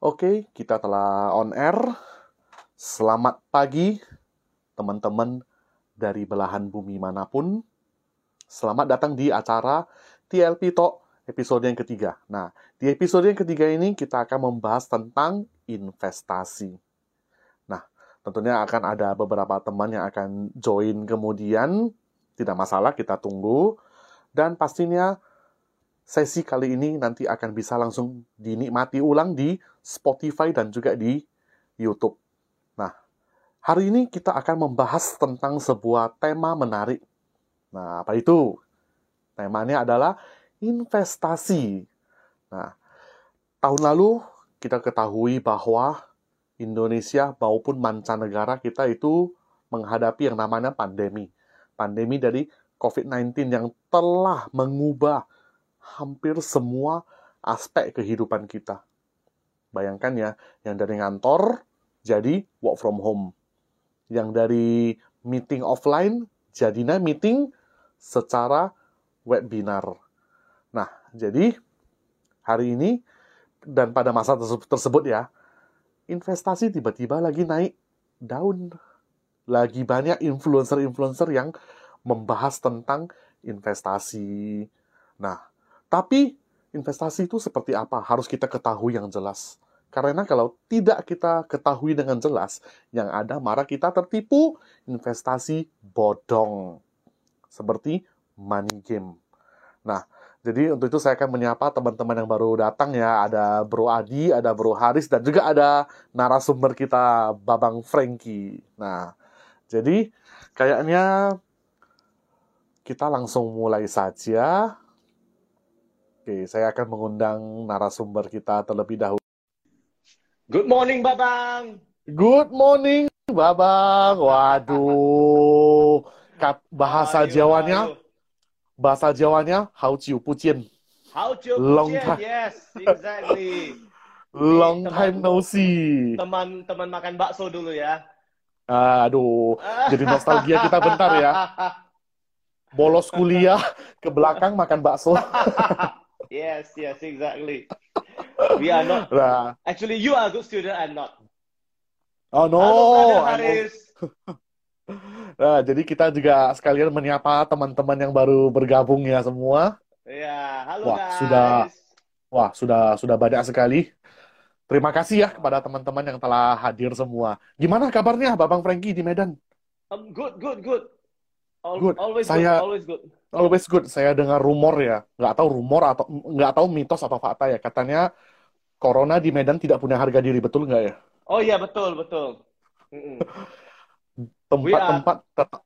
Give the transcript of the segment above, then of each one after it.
Oke, kita telah on air. Selamat pagi, teman-teman dari belahan bumi mana pun. Selamat datang di acara TLP Talk episode yang ketiga. Nah, di episode yang ketiga ini kita akan membahas tentang investasi. Nah, tentunya akan ada beberapa teman yang akan join kemudian. Tidak masalah, kita tunggu. Dan pastinya sesi kali ini nanti akan bisa langsung dinikmati ulang di Spotify dan juga di YouTube. Nah, hari ini kita akan membahas tentang sebuah tema menarik. Nah, apa itu? Temanya adalah investasi. Nah, tahun lalu kita ketahui bahwa Indonesia maupun mancanegara kita itu menghadapi yang namanya pandemi. Pandemi dari COVID-19 yang telah mengubah hampir semua aspek kehidupan kita. Bayangkan ya, yang dari ngantor jadi work from home. Yang dari meeting offline jadinya meeting secara webinar. Nah, jadi hari ini dan pada masa tersebut ya, investasi tiba-tiba lagi naik daun. Lagi banyak influencer-influencer yang membahas tentang investasi. Nah, tapi investasi itu seperti apa? Harus kita ketahui yang jelas. Karena kalau tidak kita ketahui dengan jelas, yang ada marah kita tertipu investasi bodong. Seperti money game. Nah, jadi untuk itu saya akan menyapa teman-teman yang baru datang ya. Ada Bro Adi, ada Bro Haris, dan juga ada narasumber kita, Babang Frankie. Nah, jadi kayaknya kita langsung mulai saja. Oke, saya akan mengundang narasumber kita terlebih dahulu. Good morning, Babang. Good morning, Babang. Waduh, bahasa ayo, Jawanya, ayo. bahasa Jawanya, Hao Jiu Pujian. Hao Jiu Pujian, yes, exactly. Long time no see. Teman-teman makan bakso dulu ya. Aduh, jadi nostalgia kita bentar ya. Bolos kuliah ke belakang makan bakso. Yes, yes, exactly. We are not. Nah. Actually, you are a good student. I'm not. Oh no. Halo, Haris. nah, jadi kita juga sekalian menyapa teman-teman yang baru bergabung ya semua. Ya, halo wah, guys. Sudah, wah sudah sudah banyak sekali. Terima kasih ya kepada teman-teman yang telah hadir semua. Gimana kabarnya, Babang Frankie di Medan? Um, good, good, good. All, good. Always Saya, good. Always good always good. Saya dengar rumor ya, nggak tahu rumor atau nggak tahu mitos atau fakta ya. Katanya corona di Medan tidak punya harga diri, betul nggak ya? Oh iya betul betul. Tempat-tempat tetap.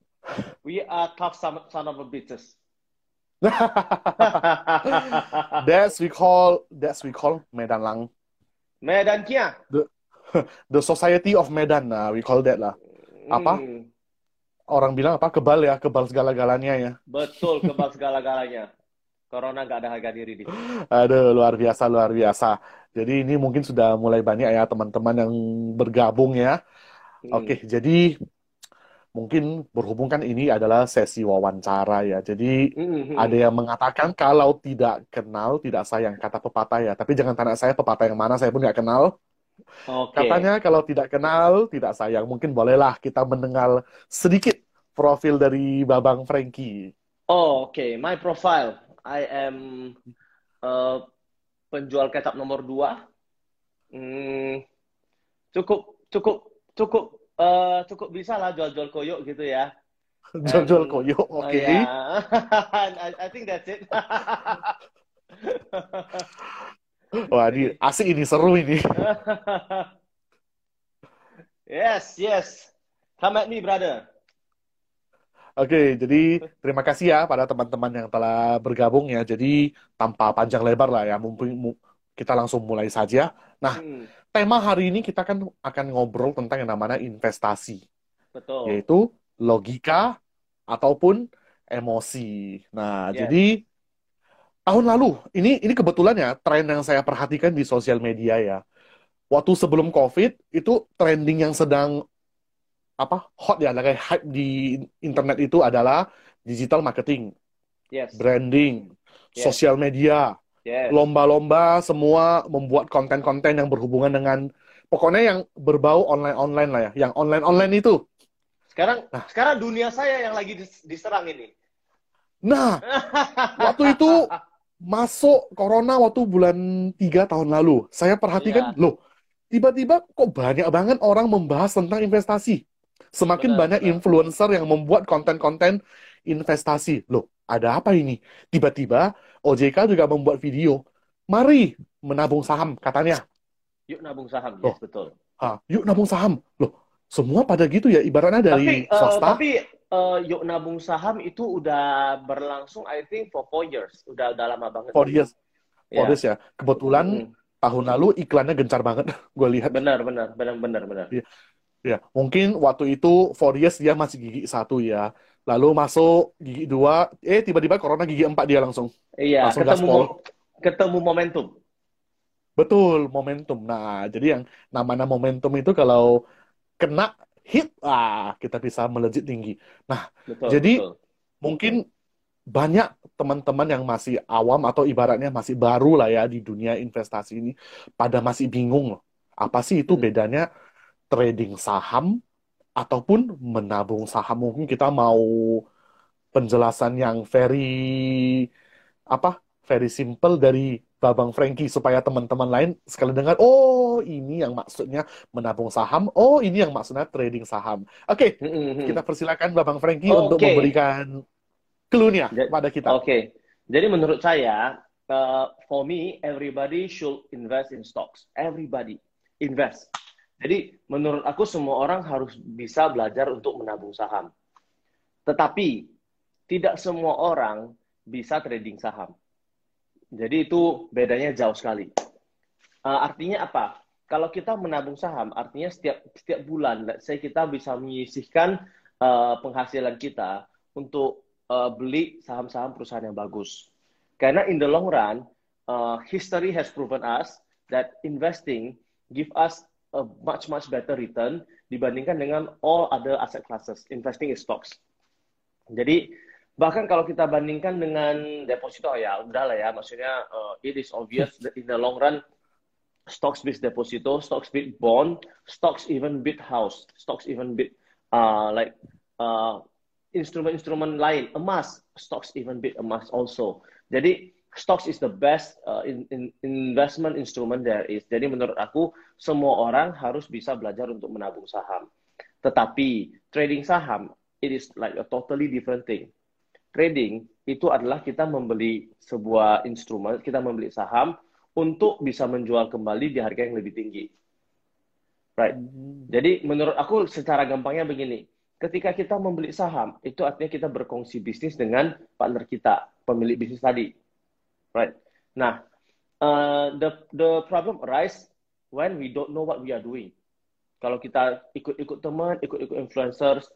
We are tough son, son of a bitches. that's we call that's we call Medan Lang. Medan Kia. The, the Society of Medan, nah, we call that lah. Apa? Mm orang bilang apa kebal ya kebal segala-galanya ya betul kebal segala-galanya corona nggak ada harga diri di aduh luar biasa luar biasa jadi ini mungkin sudah mulai banyak ya teman-teman yang bergabung ya hmm. oke jadi mungkin berhubung kan ini adalah sesi wawancara ya jadi hmm. ada yang mengatakan kalau tidak kenal tidak sayang kata pepatah ya tapi jangan tanya saya pepatah yang mana saya pun nggak kenal Okay. Katanya kalau tidak kenal, tidak sayang. Mungkin bolehlah kita mendengar sedikit profil dari Babang Frankie. Oh, oke. Okay. My profile. I am uh, penjual kecap nomor dua. Hmm, cukup, cukup, cukup, uh, cukup bisa lah jual-jual koyok gitu ya. Jual-jual koyok, oke. Okay. Uh, yeah. I, I think that's it. Wah, ini asik ini, seru ini. yes, yes. Come at me, brother. Oke, jadi terima kasih ya pada teman-teman yang telah bergabung ya. Jadi tanpa panjang lebar lah ya, mumpung kita langsung mulai saja. Nah, hmm. tema hari ini kita kan akan ngobrol tentang yang namanya investasi. Betul. Yaitu logika ataupun emosi. Nah, yes. jadi tahun lalu ini ini kebetulan ya tren yang saya perhatikan di sosial media ya waktu sebelum covid itu trending yang sedang apa hot ya kayak hype di internet itu adalah digital marketing yes. branding yes. sosial media Yes. lomba-lomba semua membuat konten-konten yang berhubungan dengan pokoknya yang berbau online-online lah ya, yang online-online itu. Sekarang Nah. sekarang dunia saya yang lagi dis- diserang ini. Nah, waktu itu masuk corona waktu bulan 3 tahun lalu. Saya perhatikan, Iya. loh, tiba-tiba kok banyak banget orang membahas tentang investasi. Semakin Benar, banyak benar. influencer yang membuat konten-konten investasi. Loh, ada apa ini? Tiba-tiba OJK juga membuat video. Mari menabung saham, katanya. Yuk nabung saham, Oh. yes betul. Ah, yuk nabung saham. Loh, semua pada gitu ya, ibaratnya dari Tapi eh, swasta. tapi eh, yuk nabung saham itu udah berlangsung I think for four years. Udah udah lama banget. For years, Ya. for years ya. Kebetulan Mm-mm. tahun lalu iklannya gencar banget. Gue lihat. Benar, benar, benar, benar, benar. Ya, mungkin waktu itu for years dia masih gigi satu ya. Lalu masuk gigi dua, eh tiba-tiba corona gigi empat dia langsung. Iya, Langsung ketemu gaspol. mo- ketemu momentum. Betul, momentum. Nah, jadi yang namanya momentum itu kalau kena hit, ah kita bisa melejit tinggi. Betul, Jadi- betul. Mungkin banyak teman-teman yang masih awam atau ibaratnya masih baru lah ya di dunia investasi ini, pada masih bingung loh. Apa sih itu Hmm. bedanya trading saham ataupun menabung saham? Mungkin kita mau penjelasan yang very apa? Very simple dari Babang Frankie supaya teman-teman lain sekali dengar, oh ini yang maksudnya menabung saham, oh ini yang maksudnya trading saham. Oke, Mm-mm. kita persilakan Babang Frankie Oke. untuk memberikan clue-nya kepada kita. Oke, jadi menurut saya, uh, for me, everybody should invest in stocks. Everybody invest. Jadi menurut aku semua orang harus bisa belajar untuk menabung saham. Tetapi tidak semua orang bisa trading saham. Jadi itu bedanya jauh sekali. Uh, artinya apa? Kalau kita menabung saham, artinya setiap setiap bulan, let's say kita bisa menyisihkan uh, penghasilan kita untuk uh, beli saham-saham perusahaan yang bagus. Karena in the long run, uh, history has proven us that investing give us a much much better return dibandingkan dengan all other asset classes. Investing in stocks. Jadi bahkan kalau kita bandingkan dengan deposito ya udahlah ya, maksudnya uh, it is obvious that in the long run stocks beat deposito, stocks beat bond, stocks even beat house, stocks even beat uh, like uh, instrumen-instrumen lain, emas, stocks even beat emas also. Jadi stocks is the best uh, in, in investment instrument there is. Jadi menurut aku semua orang harus bisa belajar untuk menabung saham. Tetapi trading saham it is like a totally different thing. Trading itu adalah kita membeli sebuah instrumen, kita membeli saham untuk bisa menjual kembali di harga yang lebih tinggi. Right. Jadi menurut aku secara gampangnya begini, ketika kita membeli saham, itu artinya kita berkongsi bisnis dengan partner kita, pemilik bisnis tadi. Right. Nah, uh, the the problem arise when we don't know what we are doing. Kalau kita ikut-ikut teman, ikut-ikut influencers,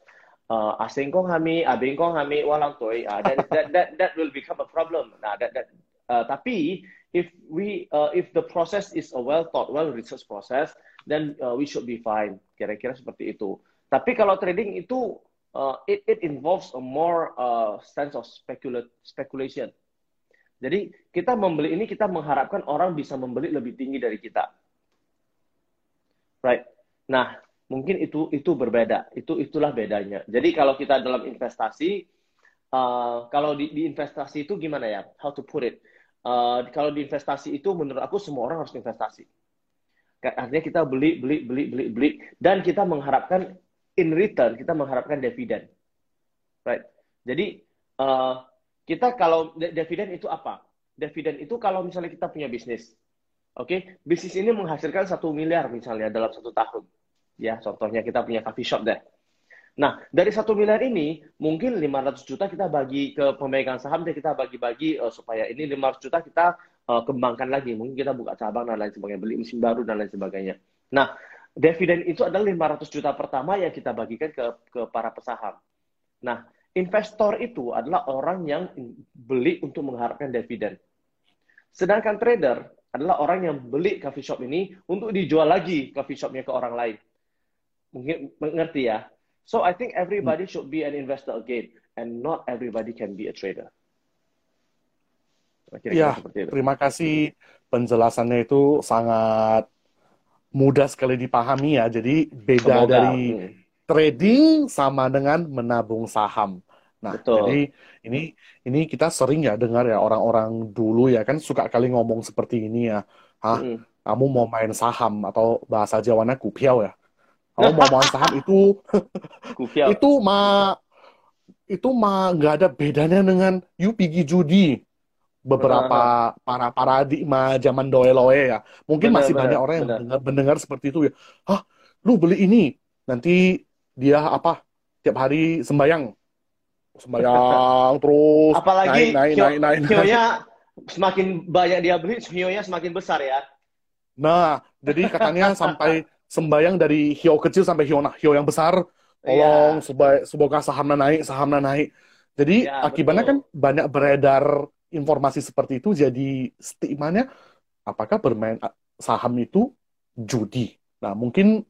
uh, asing kong kami, abing kong kami, walang toy, uh, that, that that that will become a problem. Nah, that that uh, tapi if we uh, if the process is a well thought, well researched process, then uh, we should be fine. Kira-kira seperti itu. Tapi kalau trading itu uh, it it involves a more uh, sense of specula speculation. Jadi kita membeli ini kita mengharapkan orang bisa membeli lebih tinggi dari kita. Right. Nah, mungkin itu itu berbeda. Itu itulah bedanya. Jadi kalau kita dalam investasi uh, kalau di, di investasi itu gimana ya? How to put it? Uh, kalau di investasi itu menurut aku semua orang harus investasi. Artinya kita beli, beli, beli, beli, beli, dan kita mengharapkan in return kita mengharapkan dividen, right? Jadi uh, kita kalau dividen itu apa? Dividen itu kalau misalnya kita punya bisnis, oke, okay? bisnis ini menghasilkan satu miliar misalnya dalam satu tahun, ya contohnya kita punya coffee shop deh. Nah, dari satu miliar ini, mungkin 500 juta kita bagi ke pemegang saham, dan kita bagi-bagi uh, supaya ini 500 juta kita uh, kembangkan lagi. Mungkin kita buka cabang dan lain sebagainya, beli mesin baru dan lain sebagainya. Nah, dividen itu adalah 500 juta pertama yang kita bagikan ke, ke para pesaham. Nah, investor itu adalah orang yang beli untuk mengharapkan dividen. Sedangkan trader adalah orang yang beli coffee shop ini untuk dijual lagi coffee shopnya ke orang lain. Mungkin mengerti ya? So I think everybody should be an investor again, and not everybody can be a trader. ya, terima kasih penjelasannya itu sangat mudah sekali dipahami ya. Jadi beda Semoga. dari hmm. Trading sama dengan menabung saham. Nah, Betul. jadi ini ini kita sering ya dengar ya orang-orang dulu ya kan suka kali ngomong seperti ini ya. Hah, mm. kamu mau main saham atau bahasa Jawanya kupiau ya. Kamu mau main saham itu itu mah itu mah nggak ada bedanya dengan you pergi judi beberapa para paradigma zaman doeloe ya. Mungkin benar, masih benar, banyak orang yang mendengar, mendengar seperti itu ya. Hah, lu beli ini nanti dia apa tiap hari sembayang sembahyang terus apalagi naik naik naik naik, naik. semakin banyak dia beli hionya semakin besar ya nah jadi katanya sampai sembayang dari hio kecil sampai hio nah hio yang besar tolong yeah. semoga sahamnya naik sahamnya naik jadi yeah, akibatnya betul. kan banyak beredar informasi seperti itu jadi stigmanya apakah bermain saham itu judi nah mungkin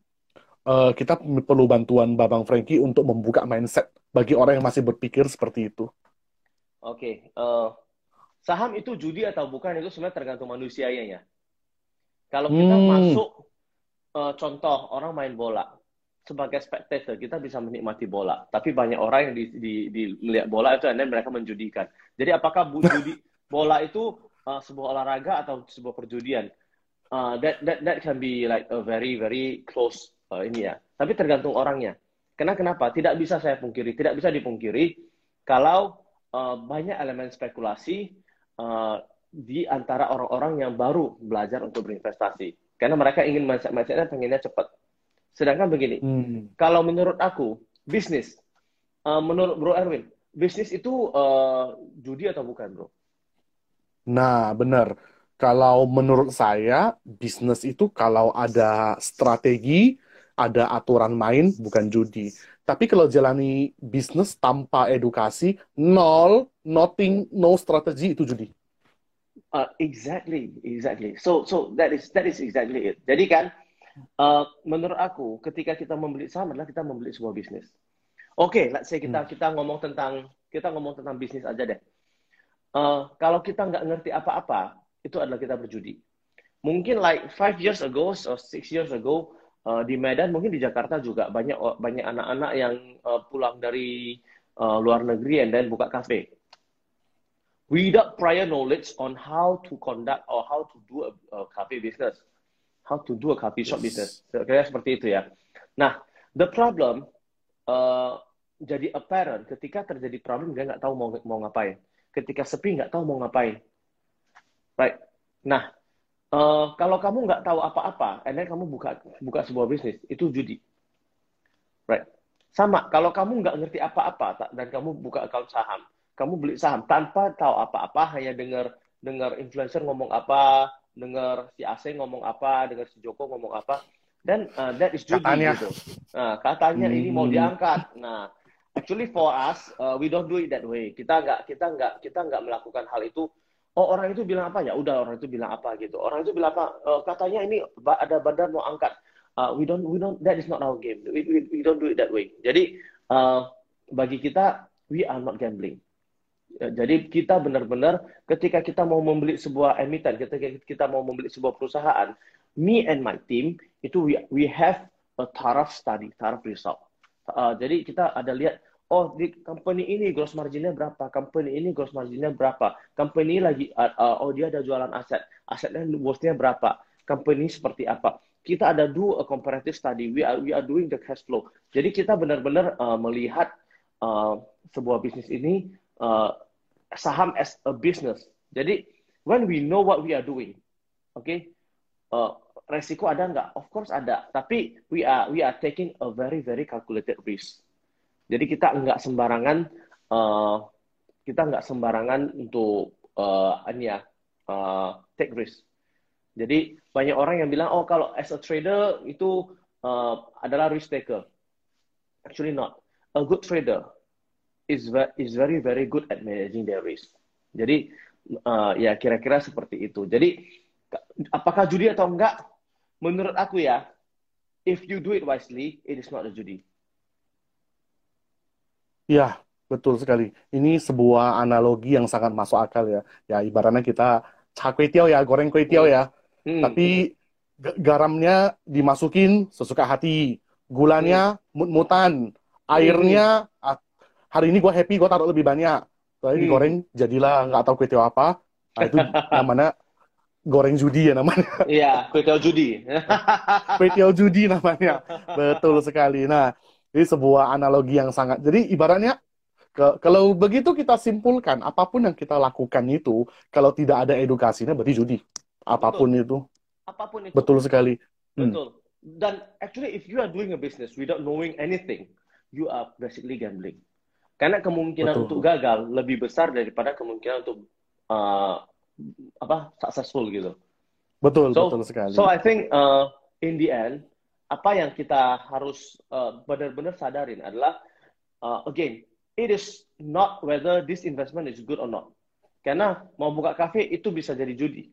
uh, kita perlu bantuan Babang Frankie untuk membuka mindset bagi orang yang masih berpikir seperti itu? Oke, okay. uh, eh, saham itu judi atau bukan itu sebenarnya tergantung manusianya ya. Kalau kita hmm. masuk uh, contoh orang main bola sebagai spectator kita bisa menikmati bola, tapi banyak orang yang di, di, di melihat bola itu dan mereka menjudikan. Jadi apakah judi bola itu uh, sebuah olahraga atau sebuah perjudian? Uh, that that that can be like a very very close uh, ini ya. Tapi tergantung orangnya. Karena kenapa? Tidak bisa saya pungkiri, tidak bisa dipungkiri kalau uh, banyak elemen spekulasi uh, di antara orang-orang yang baru belajar untuk berinvestasi. Karena mereka ingin mindset-mindsetnya pengennya cepat. Sedangkan begini, hmm. kalau menurut aku, bisnis, uh, menurut Bro Erwin, bisnis itu uh, judi atau bukan, Bro? Nah, benar. Kalau menurut saya, bisnis itu kalau ada strategi, ada aturan main, bukan judi. Tapi kalau jalani bisnis tanpa edukasi, nol, nothing, no strategi itu judi. Uh, exactly, exactly. So, so that is that is exactly it. Jadi kan, uh, menurut aku, ketika kita membeli saham adalah kita membeli sebuah bisnis. Oke, okay, let's say kita hmm. kita ngomong tentang kita ngomong tentang bisnis aja deh. Uh, kalau kita nggak ngerti apa-apa, itu adalah kita berjudi. Mungkin like five years ago or six years ago, uh, di Medan mungkin di Jakarta juga banyak banyak anak-anak yang uh, pulang dari uh, luar negeri and then buka kafe. Without prior knowledge on how to conduct or how to do a, a cafe business. How to do a coffee shop yes. business. Kira seperti itu ya. Nah the problem uh, jadi apparent ketika terjadi problem dia nggak tahu mau mau ngapain. Ketika sepi nggak tahu mau ngapain. Right. Nah Uh, kalau kamu nggak tahu apa-apa, and then kamu buka buka sebuah bisnis, itu judi. Right. Sama, kalau kamu nggak ngerti apa-apa dan kamu buka account saham, kamu beli saham tanpa tahu apa-apa, hanya dengar dengar influencer ngomong apa, dengar si AC ngomong apa, dengar si Joko ngomong apa, dan uh, that is judi katanya. gitu. Nah, katanya hmm. ini mau diangkat. Nah, actually for us, uh, we don't do it that way. Kita nggak kita nggak kita nggak melakukan hal itu oh orang itu bilang apa? Ya udah orang itu bilang apa gitu. Orang itu bilang apa? Uh, katanya ini ada bandar mau angkat. Uh, we don't we don't that is not our game. We, we, we don't do it that way. Jadi uh, bagi kita we are not gambling. Jadi kita benar-benar ketika kita mau membeli sebuah emiten ketika kita mau membeli sebuah perusahaan me and my team itu we we have a taraf study taraf result. Uh, jadi kita ada lihat oh di company ini gross marginnya berapa, company ini gross marginnya berapa, company ini lagi uh, oh dia ada jualan aset, asetnya bosnya berapa, company seperti apa. Kita ada do a comparative study, we are we are doing the cash flow. Jadi kita benar-benar uh, melihat uh, sebuah bisnis ini uh, saham as a business. Jadi when we know what we are doing, oke, okay, uh, resiko ada nggak? Of course ada, tapi we are we are taking a very very calculated risk. Jadi kita nggak sembarangan uh, kita nggak sembarangan untuk uh, ya uh, take risk. Jadi banyak orang yang bilang oh kalau as a trader itu uh, adalah risk taker. Actually not. A good trader is very, is very very good at managing their risk. Jadi uh, ya kira-kira seperti itu. Jadi apakah judi atau enggak? Menurut aku ya, if you do it wisely, it is not a judi. Ya, Betul sekali. Ini sebuah analogi yang sangat masuk akal ya. Ya ibaratnya kita cak kue tiaw ya, goreng kue tiaw ya. Hmm. Tapi ga- garamnya dimasukin sesuka hati, gulanya mut-mutan, airnya ah, hari ini gua happy gua taruh lebih banyak. Tapi Hmm. digoreng jadilah nggak tahu kue tiaw apa. Nah, itu namanya goreng judi ya namanya. Iya, kue tiaw judi. Kue tiaw judi namanya. Betul sekali. Nah, ini sebuah analogi yang sangat. Jadi ibaratnya ke- kalau begitu kita simpulkan apa pun yang kita lakukan itu kalau tidak ada edukasinya berarti judi. Apa pun itu. Apa pun itu. Betul sekali. Hmm. Betul. Dan actually if you are doing a business without knowing anything, you are basically gambling. Karena kemungkinan Betul. untuk gagal lebih besar daripada kemungkinan untuk uh, apa successful gitu. Betul, So, betul sekali. so I think uh, in the end apa yang kita harus uh, benar-benar sadarin adalah uh, again it is not whether this investment is good or not. Karena mau buka kafe itu bisa jadi judi.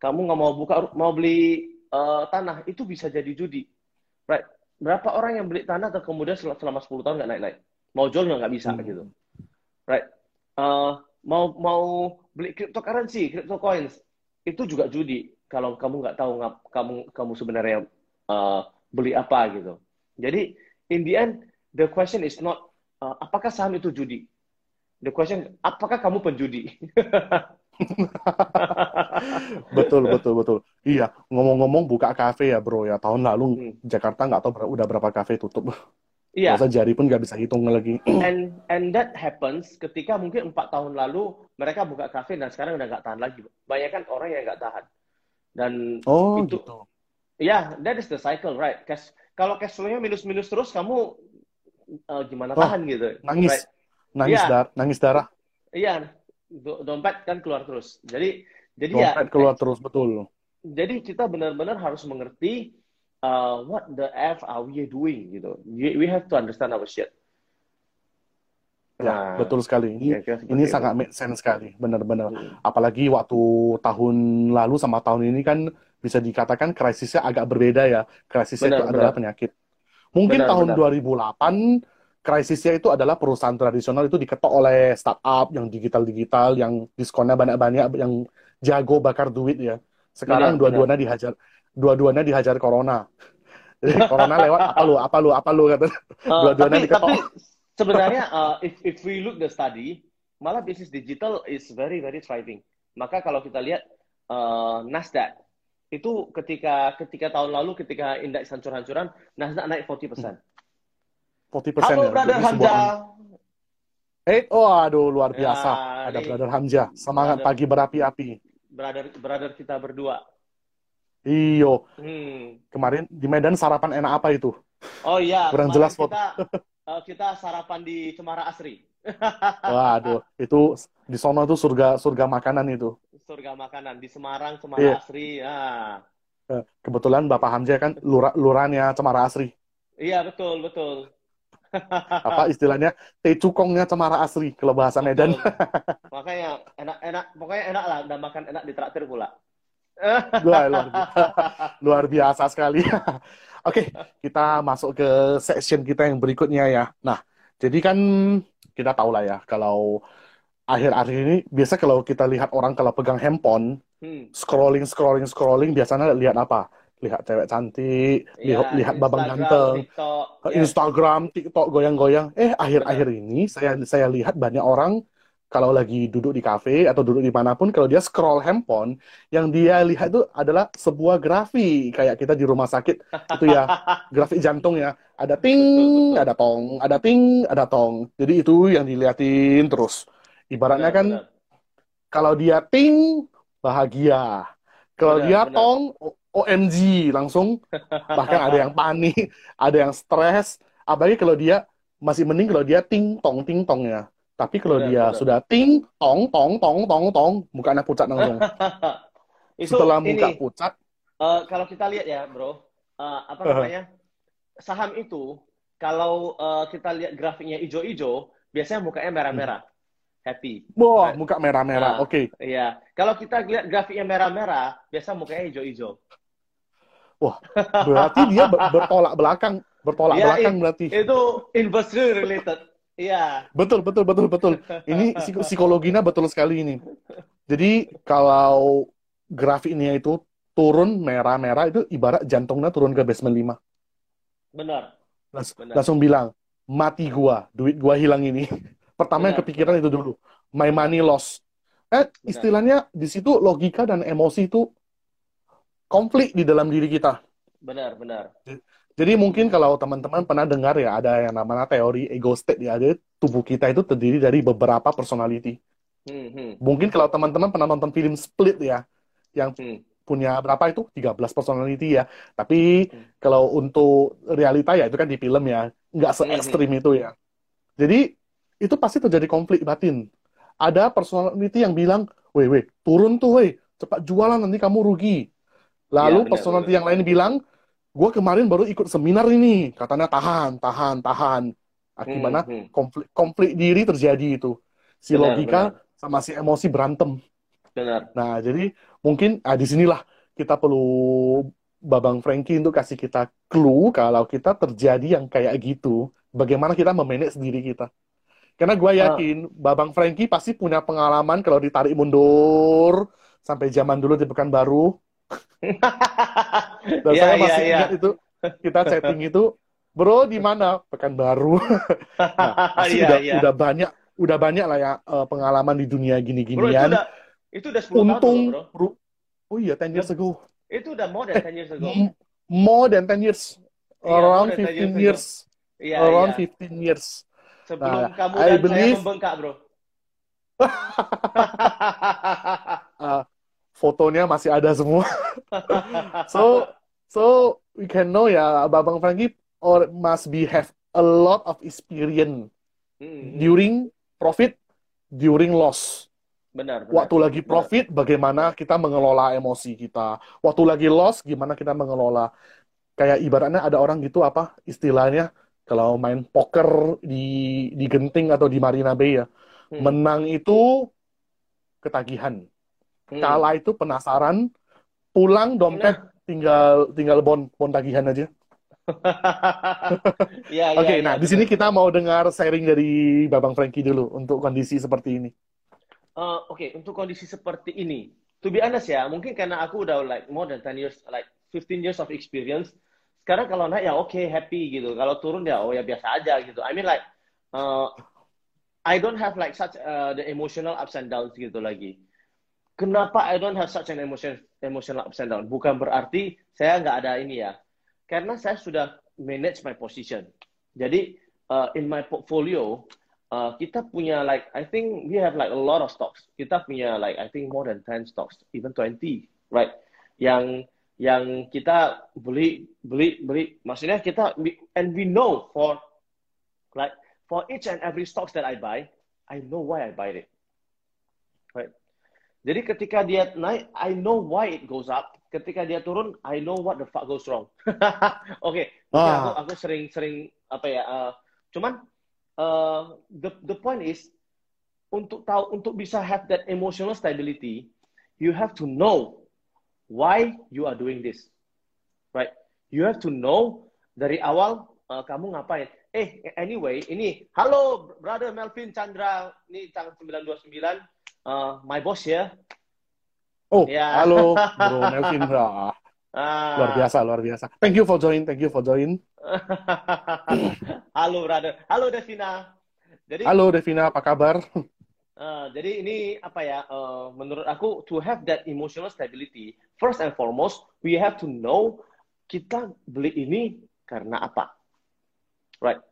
Kamu nggak mau buka mau beli uh, tanah itu bisa jadi judi. Right? Berapa orang yang beli tanah dan kemudian sel- selama 10 tahun nggak naik-naik? Mau jual nggak bisa Hmm. gitu. Right? Uh, mau mau beli cryptocurrency, crypto coins itu juga judi kalau kamu nggak tahu kamu kamu sebenarnya uh, beli apa gitu. Jadi in the end the question is not uh, apakah saham itu judi. The question apakah kamu penjudi? Betul, betul, betul. Iya, ngomong-ngomong buka kafe ya bro ya. Tahun lalu Hmm. Jakarta nggak tahu ber- udah berapa kafe tutup. Iya. Masa jari pun nggak bisa hitung lagi. And and that happens ketika mungkin empat tahun lalu mereka buka kafe dan sekarang udah nggak tahan lagi. Banyak kan orang yang nggak tahan. Dan Oh itu gitu. Ya that is the cycle right. Cash, kalau cash flow-nya minus-minus terus kamu uh, gimana Oh, tahan gitu. Nangis, Right. nangis Iya. dar, nangis darah. Iya, do- dompet kan keluar terus. Jadi jadi ya Dompet keluar terus betul. jadi kita benar-benar harus mengerti uh, what the F are we doing gitu. We, we have to understand our shit. Ya, betul sekali. Ini seperti ini sangat make sense sekali, benar-benar. Hmm. Apalagi waktu tahun lalu sama tahun ini kan bisa dikatakan krisisnya agak berbeda ya. Krisisnya Benar, itu adalah benar. penyakit. Mungkin Benar, tahun benar. 2008 krisisnya itu adalah perusahaan tradisional itu diketok oleh startup yang digital-digital, yang diskonnya banyak-banyak, yang jago bakar duit ya. Sekarang dua-duanya dihajar, dua-duanya dihajar corona. Jadi corona lewat apa lu, apa lu, apa lu kata. Uh, Dua-duanya tapi diketok. tapi sebenarnya uh, if if we look the study, malah bisnis digital is very very thriving. Maka kalau kita lihat uh, Nasdaq itu ketika ketika tahun lalu ketika indeks hancur-hancuran Nasdaq naik 40%. 40% Halo ya. brother Hamzah. Eh, oh aduh luar Ya, biasa. Ada ini Brother Hamzah. Semangat brother pagi berapi-api. brother brother kita berdua. Iyo, Hmm. kemarin di Medan sarapan enak apa itu? Oh iya, Kurang jelas foto. kita uh, kita sarapan di Cemara Asri. Waduh, itu di sono tuh surga surga makanan itu. Surga makanan di Semarang, Cemara Iya. Asri. Ah. Eh, Kebetulan Bapak Hamzah kan lura, lurahnya Cemara Asri. Iya, betul, betul. Apa istilahnya? Teh cukongnya Cemara Asri kalau bahasa Medan. Betul. Makanya enak-enak, pokoknya enak lah dan makan enak di traktir pula. Wah, luar biasa, luar biasa sekali. Oke, kita masuk ke section kita yang berikutnya ya. Nah, jadi kan kita tahu lah ya kalau akhir-akhir ini biasa kalau kita lihat orang kalau pegang handphone Hmm. scrolling scrolling scrolling biasanya lihat apa? Lihat cewek cantik, lihat Iya, lihat babang ganteng, TikTok. Yes. Instagram, TikTok goyang-goyang. Eh, akhir-akhir ini saya saya lihat banyak orang kalau lagi duduk di kafe atau duduk di mana pun, kalau dia scroll handphone, yang dia lihat itu adalah sebuah grafik kayak kita di rumah sakit itu ya grafik jantung ya. Ada ting, ada tong, ada ting, ada tong. Jadi itu yang diliatin terus. Ibaratnya Benar, kan benar. kalau dia ting bahagia, kalau Benar, dia benar. tong OMG langsung bahkan ada yang panik, ada yang stres. Apalagi kalau dia masih mending kalau dia ting tong ting tong ya. Tapi kalau Benar, dia benar. sudah ting tong tong tong tong tong, mukanya pucat langsung. Itu Setelah muka ini pucat, eh, kalau kita lihat ya, Bro, eh, apa Uh-huh. namanya? Saham itu kalau eh, kita lihat grafiknya hijau-hijau, biasanya mukanya merah-merah. Happy. wah Right. muka merah-merah. Nah, Oke, Iya. Kalau kita lihat grafiknya merah-merah, biasa mukanya hijau-hijau. wah berarti dia ber- bertolak belakang, bertolak Iya, belakang berarti. Itu inversely related. Iya. Betul, betul, betul, betul. Ini psik- psikologinya betul sekali ini. Jadi kalau grafiknya itu turun merah-merah itu ibarat jantungnya turun ke basement 5. Benar. Benar. langsung bilang, mati gua, duit gua hilang ini. Pertama yang Benar, kepikiran itu dulu, my money loss. Eh, istilahnya di situ logika dan emosi itu konflik di dalam diri kita. Benar, benar. Jadi mungkin kalau teman-teman pernah dengar ya ada yang namanya teori ego state ya, ada tubuh kita itu terdiri dari beberapa personality. Hmm, hmm, Mungkin kalau teman-teman pernah nonton film Split ya, yang hmm. punya berapa itu 13 personality ya. Tapi Hmm. kalau untuk realita ya itu kan di film ya, nggak se ekstrim itu ya. Jadi itu pasti terjadi konflik batin. Ada personality yang bilang, weh weh turun tuh weh, cepat jualan nanti kamu rugi. Lalu benar, personality yang lain bilang, gue kemarin baru ikut seminar ini, katanya tahan, tahan, tahan. Akibatnya Hmm, hmm. konflik konflik diri terjadi itu. Si Benar, logika benar. sama si emosi berantem. Benar. Nah, jadi mungkin ah, di sinilah kita perlu Babang Frankie untuk kasih kita clue kalau kita terjadi yang kayak gitu, bagaimana kita memanage diri kita. Karena gue Ah. yakin Babang Frankie pasti punya pengalaman kalau ditarik mundur sampai zaman dulu di Pekanbaru. Dan Iya, saya iya, masih iya. ingat itu kita chatting itu, bro di mana? Pekanbaru. Nah, pasti Iya, udah iya. udah banyak udah banyak lah ya eh, pengalaman di dunia Bro, itu gini-ginian. udah itu udah 10 tahun Untung, loh, bro. oh iya, 10 years ago. Itu udah more than 10 years ago. More than 10 years. Iya, Around 10 15 years years. Iya, Around iya. 15 years. Sebelum Nah, kamu I dan saya believe- membengkak, bro. Uh, fotonya masih ada semua. so, so we can know ya, Babang Frankie or must be have a lot of experience Hmm, during profit, during loss. benar, benar. Waktu lagi profit, bagaimana kita mengelola emosi kita. Waktu lagi loss, gimana kita mengelola. Kayak ibaratnya ada orang gitu apa istilahnya kalau main poker di di Genting atau di Marina Bay ya. Hmm, Menang itu ketagihan. hmm. Kalah itu penasaran. Pulang dompet tinggal tinggal bon bon tagihan aja. Iya, Oke, iya, nah iya, di sini kita mau dengar sharing dari Babang Frankie dulu untuk kondisi seperti ini. Eh, Oke, untuk kondisi seperti ini, to be honest ya, mungkin karena aku udah like more than 10 years, like 15 years of experience. Sekarang kalau naik ya oke, happy gitu. Kalau turun ya oh ya biasa aja gitu. I mean like, uh, I don't have like such uh, the emotional ups and downs gitu lagi. Kenapa I don't have such an emotion, emotional ups and downs? Bukan berarti saya nggak ada ini ya. Karena saya sudah manage my position. Jadi uh, in my portfolio, uh, kita punya like I think we have like a lot of stocks. Kita punya like I think more than 10 stocks, even 20, right? Yang yang kita beli beli beli maksudnya kita and we know for like for each and every stocks that I buy, I know why I buy it. Right? Jadi ketika dia naik, I know why it goes up. Ketika dia turun, I know what the fuck goes wrong. Oke, aku Ah. aku sering-sering apa ya? uh, cuman uh, the the point is untuk tahu untuk bisa have that emotional stability, you have to know why you are doing this, right? You have to know dari awal uh, kamu ngapain. Eh, anyway, ini halo brother Melvin Chandra, ini tanggal 929, uh, my boss ya. Oh, Ya. halo Bro Melvin. Wah, Ah. luar biasa, luar biasa. Thank you for join, thank you for join. halo brother, halo Devina. Jadi Halo Devina, apa kabar? Uh, jadi ini apa ya? uh, menurut aku to have that emotional stability, first and foremost, we have to know kita beli ini karena apa, right?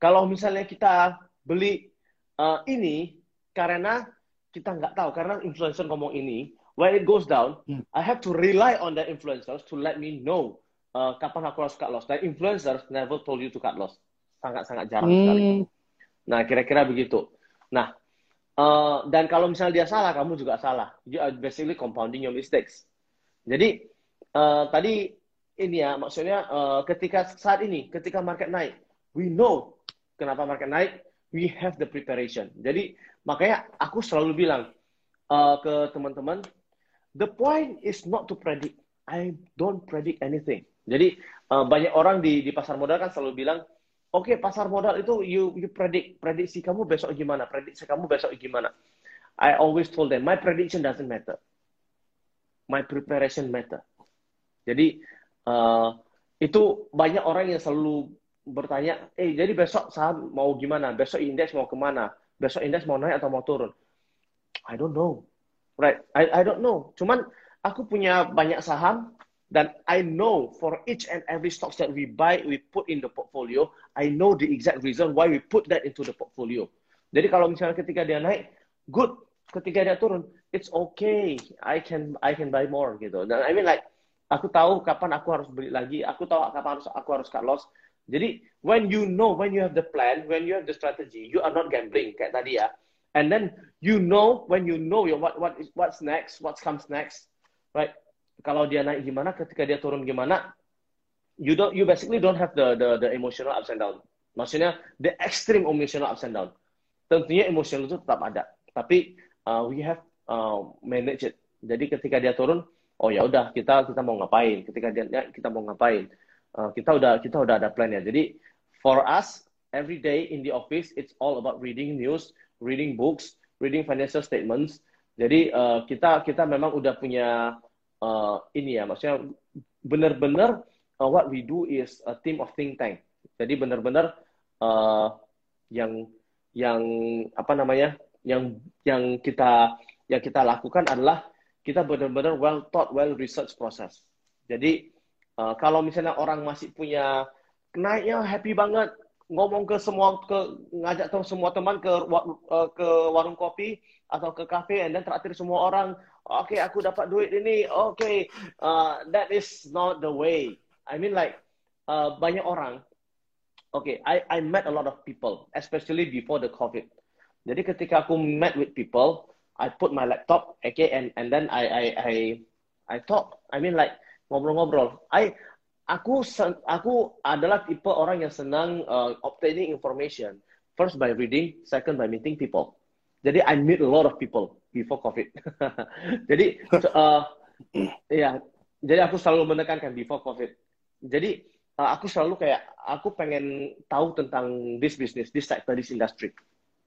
Kalau misalnya kita beli uh, ini karena kita nggak tahu, karena influencer ngomong ini, when it goes down, Hmm. I have to rely on the influencers to let me know uh, kapan aku harus cut loss. Dan influencers never told you to cut loss, sangat-sangat jarang sekali. Hmm, Nah, kira-kira begitu. Nah, eh, dan kalau misalnya dia salah, kamu juga salah. You are basically compounding your mistakes. Jadi, eh, tadi ini ya, maksudnya eh, ketika saat ini, ketika market naik, we know kenapa market naik, we have the preparation. Jadi, makanya aku selalu bilang eh, ke teman-teman, the point is not to predict. I don't predict anything. Jadi, eh, banyak orang di, di pasar modal kan selalu bilang, Oke, okay, pasar modal itu you you predict prediksi kamu besok gimana? Prediksi kamu besok gimana? I always told them my prediction doesn't matter. My preparation matter. Jadi uh, itu banyak orang yang selalu bertanya, eh jadi besok saham mau gimana? Besok indeks mau ke mana? Besok indeks mau naik atau mau turun? I don't know. Right? I I don't know. Cuman aku punya banyak saham dan I know for each and every stocks that we buy, we put in the portfolio, I know the exact reason why we put that into the portfolio. Jadi kalau misalnya ketika dia naik, good. Ketika dia turun, it's okay. I can I can buy more gitu. Dan I mean like aku tahu kapan aku harus beli lagi, aku tahu kapan harus aku harus cut loss. Jadi when you know, when you have the plan, when you have the strategy, you are not gambling kayak tadi ya. And then you know when you know what what is what's next, what comes next, right? Kalau dia naik gimana, ketika dia turun gimana, you don't you basically don't have the the the emotional ups and down. Maksudnya the extreme emotional ups and down. Tentunya emosional itu tetap ada, tapi uh, we have uh, manage it. Jadi ketika dia turun, oh ya udah kita kita mau ngapain? Ketika dia naik kita mau ngapain? Uh, kita udah kita udah ada plan ya. Jadi for us every day in the office it's all about reading news, reading books, reading financial statements. Jadi uh, kita kita memang udah punya uh, ini ya, maksudnya benar-benar uh, what we do is a team of think tank. Jadi benar-benar uh, yang yang apa namanya, yang yang kita yang kita lakukan adalah kita benar-benar well thought, well research proses. Jadi uh, kalau misalnya orang masih punya naiknya happy banget, ngomong ke semua ke ngajak ke semua teman ke uh, ke warung kopi atau ke kafe dan terakhir semua orang okay, aku dapat duit ini, okay, uh, that is not the way. I mean like, uh, banyak orang, okay, I, I met a lot of people, especially before the COVID. Jadi ketika aku met with people, I put my laptop, okay, and and then I I I I talk. I mean like ngobrol-ngobrol. I aku aku adalah tipe orang yang senang uh, obtaining information. First by reading, second by meeting people. Jadi I meet a lot of people before COVID. jadi uh, ya, jadi aku selalu menekankan before COVID. Jadi uh, aku selalu kayak aku pengen tahu tentang this business, this sector, this industry.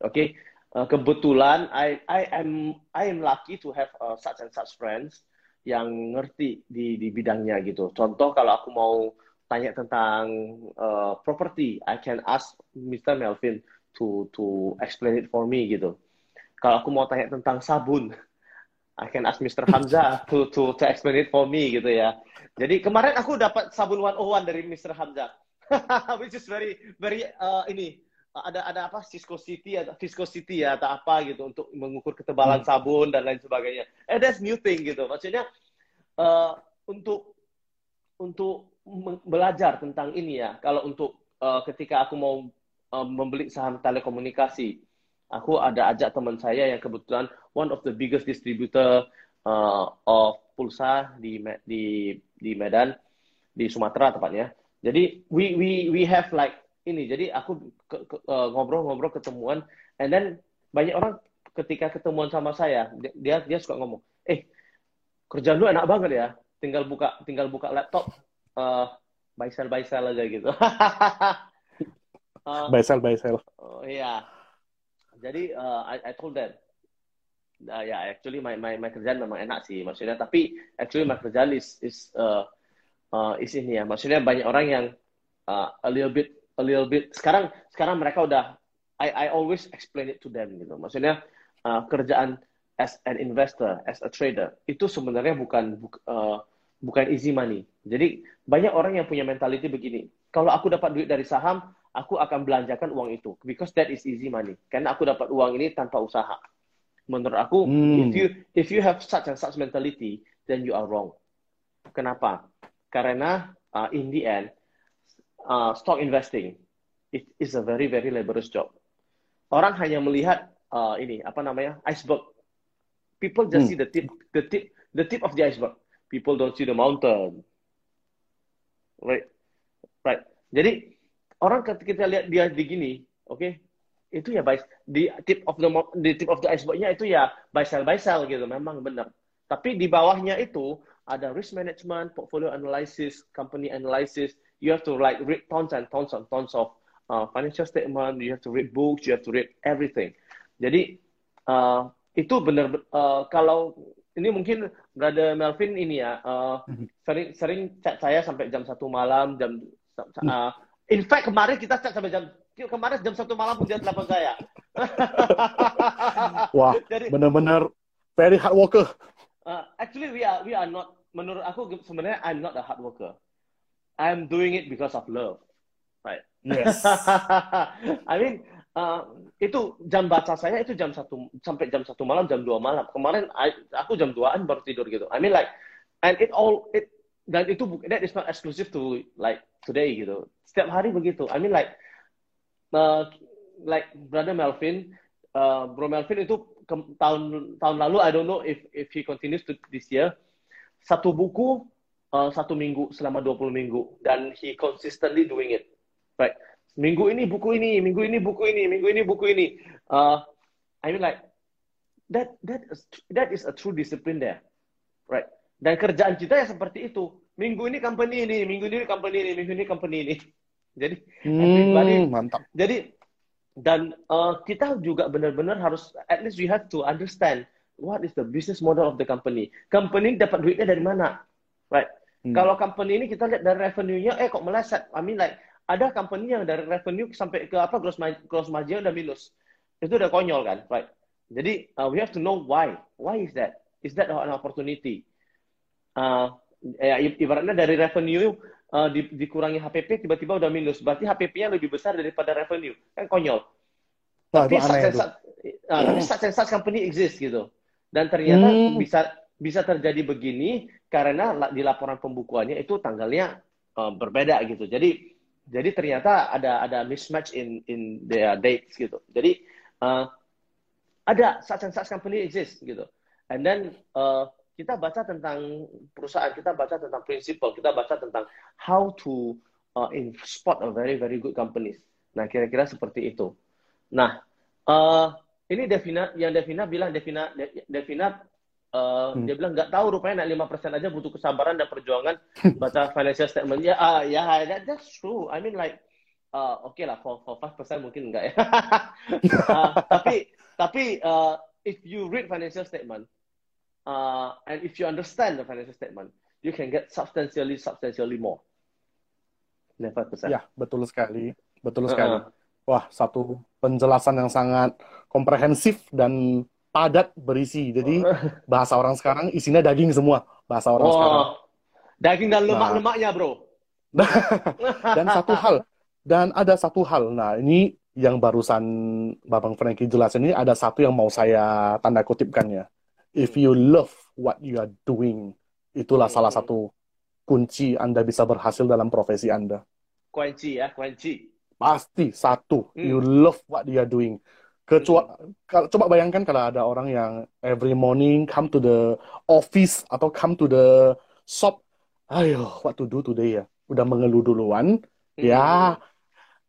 Oke, okay? uh, kebetulan I I am I am lucky to have uh, such and such friends yang ngerti di di bidangnya gitu. Contoh kalau aku mau tanya tentang uh, property, I can ask Mr. Melvin to to explain it for me gitu kalau aku mau tanya tentang sabun, I can ask Mr. Hamza to, to, to explain it for me gitu ya. Jadi kemarin aku dapat sabun 101 dari Mr. Hamza. Which is very very uh, ini ada ada apa viscosity atau viscosity ya atau apa gitu untuk mengukur ketebalan hmm. sabun dan lain sebagainya. Eh that's new thing gitu. Maksudnya uh, untuk untuk belajar tentang ini ya. Kalau untuk uh, ketika aku mau uh, membeli saham telekomunikasi, aku ada ajak teman saya yang kebetulan one of the biggest distributor uh, of pulsa di di di Medan di Sumatera tepatnya. Jadi we we we have like ini. Jadi aku uh, ngobrol-ngobrol uh, ketemuan and then banyak orang ketika ketemuan sama saya dia dia suka ngomong, "Eh, kerjaan lu enak banget ya. Tinggal buka tinggal buka laptop uh, buy sell buy sell aja gitu." uh, buy sell buy sell. Oh iya jadi uh, I, I told them uh, ya yeah, actually my, my my kerjaan memang enak sih maksudnya. Tapi actually my kerjaan is is uh, uh, is ini ya. Maksudnya banyak orang yang uh, a little bit a little bit sekarang sekarang mereka udah I I always explain it to them gitu. Maksudnya uh, kerjaan as an investor as a trader itu sebenarnya bukan bu, uh, bukan easy money. Jadi banyak orang yang punya mentality begini. Kalau aku dapat duit dari saham aku akan belanjakan uang itu because that is easy money. Karena aku dapat uang ini tanpa usaha. Menurut aku hmm. if you if you have such and such mentality then you are wrong. Kenapa? Karena uh, in the end uh, stock investing it is a very very laborious job. Orang hanya melihat uh, ini apa namanya iceberg. People just hmm. see the tip the tip the tip of the iceberg. People don't see the mountain. Right? Right. Jadi orang ketika kita lihat dia di gini, oke, okay, itu ya buy di tip of the di tip of the icebergnya itu ya buy sell buy sell gitu, memang benar. Tapi di bawahnya itu ada risk management, portfolio analysis, company analysis. You have to like read tons and tons and tons of uh, financial statement, you have to read books, you have to read everything. Jadi uh, itu benar uh, kalau ini mungkin Brother Melvin ini ya uh, sering sering chat saya sampai jam satu malam jam uh, in fact kemarin kita chat sampai jam kemarin jam satu malam pun dia telepon saya. Wah, Jadi, benar-benar very hard worker. Uh, actually we are we are not menurut aku sebenarnya I'm not a hard worker. I'm doing it because of love. Right. Yes. I mean Uh, itu jam baca saya itu jam satu sampai jam satu malam jam dua malam kemarin I, aku jam 2an baru tidur gitu I mean like and it all it dan itu that is not exclusive to like today gitu. Setiap hari begitu. I mean like uh, like brother Melvin uh, bro Melvin itu ke, tahun tahun lalu I don't know if if he continues to this year satu buku uh, satu minggu selama 20 minggu. Dan he consistently doing it. Right. Minggu ini buku ini, minggu ini buku ini, minggu ini buku ini. Uh, I mean like that that is, that is a true discipline there, right? Dan kerjaan kita ya seperti itu. Minggu ini company ini, minggu ini company ini, minggu ini company ini. Jadi hmm, mantap. Jadi dan uh, kita juga benar-benar harus at least we have to understand what is the business model of the company. Company dapat duitnya dari mana, right? Hmm. Kalau company ini kita lihat dari revenue-nya, eh kok meleset. I mean like ada company yang dari revenue sampai ke apa gross gross margin udah minus. Itu udah konyol kan, right? Jadi uh, we have to know why. Why is that? Is that an opportunity? Uh, ya, ibaratnya dari revenue uh, di, dikurangi HPP tiba-tiba udah minus. Berarti HPP-nya lebih besar daripada revenue. Kan konyol. Nah, tapi such and such, uh, tapi such and such company exist gitu. Dan ternyata hmm. bisa bisa terjadi begini karena di laporan pembukuannya itu tanggalnya uh, berbeda gitu. Jadi jadi ternyata ada ada mismatch in in their dates gitu. Jadi uh, ada such and such company exist gitu. And then uh, kita baca tentang perusahaan, kita baca tentang prinsipal, kita baca tentang how to uh, in spot a very very good companies. Nah kira-kira seperti itu. Nah uh, ini Devina yang Devina bilang Devina Devina Uh, hmm. Dia bilang nggak tahu rupanya naik lima persen aja butuh kesabaran dan perjuangan baca financial statement. Ya, uh, ya, yeah, that, that's true. I mean like, uh, oke okay lah, for for five percent mungkin enggak ya. uh, tapi tapi uh, if you read financial statement uh, and if you understand the financial statement, you can get substantially substantially more. Never percent. Ya, betul sekali, betul sekali. Uh -uh. Wah, satu penjelasan yang sangat komprehensif dan padat berisi. Jadi bahasa orang sekarang isinya daging semua. Bahasa orang oh, sekarang. Daging dan lemak-lemaknya, bro. dan satu hal, dan ada satu hal. Nah, ini yang barusan Babang Frankie jelasin ini ada satu yang mau saya tanda kutipkan ya. If you love what you are doing, itulah hmm. salah satu kunci Anda bisa berhasil dalam profesi Anda. Kunci ya, kunci. Pasti satu, hmm. you love what you are doing kecuali coba bayangkan kalau ada orang yang every morning come to the office atau come to the shop ayo what to do today ya udah mengeluh duluan hmm. ya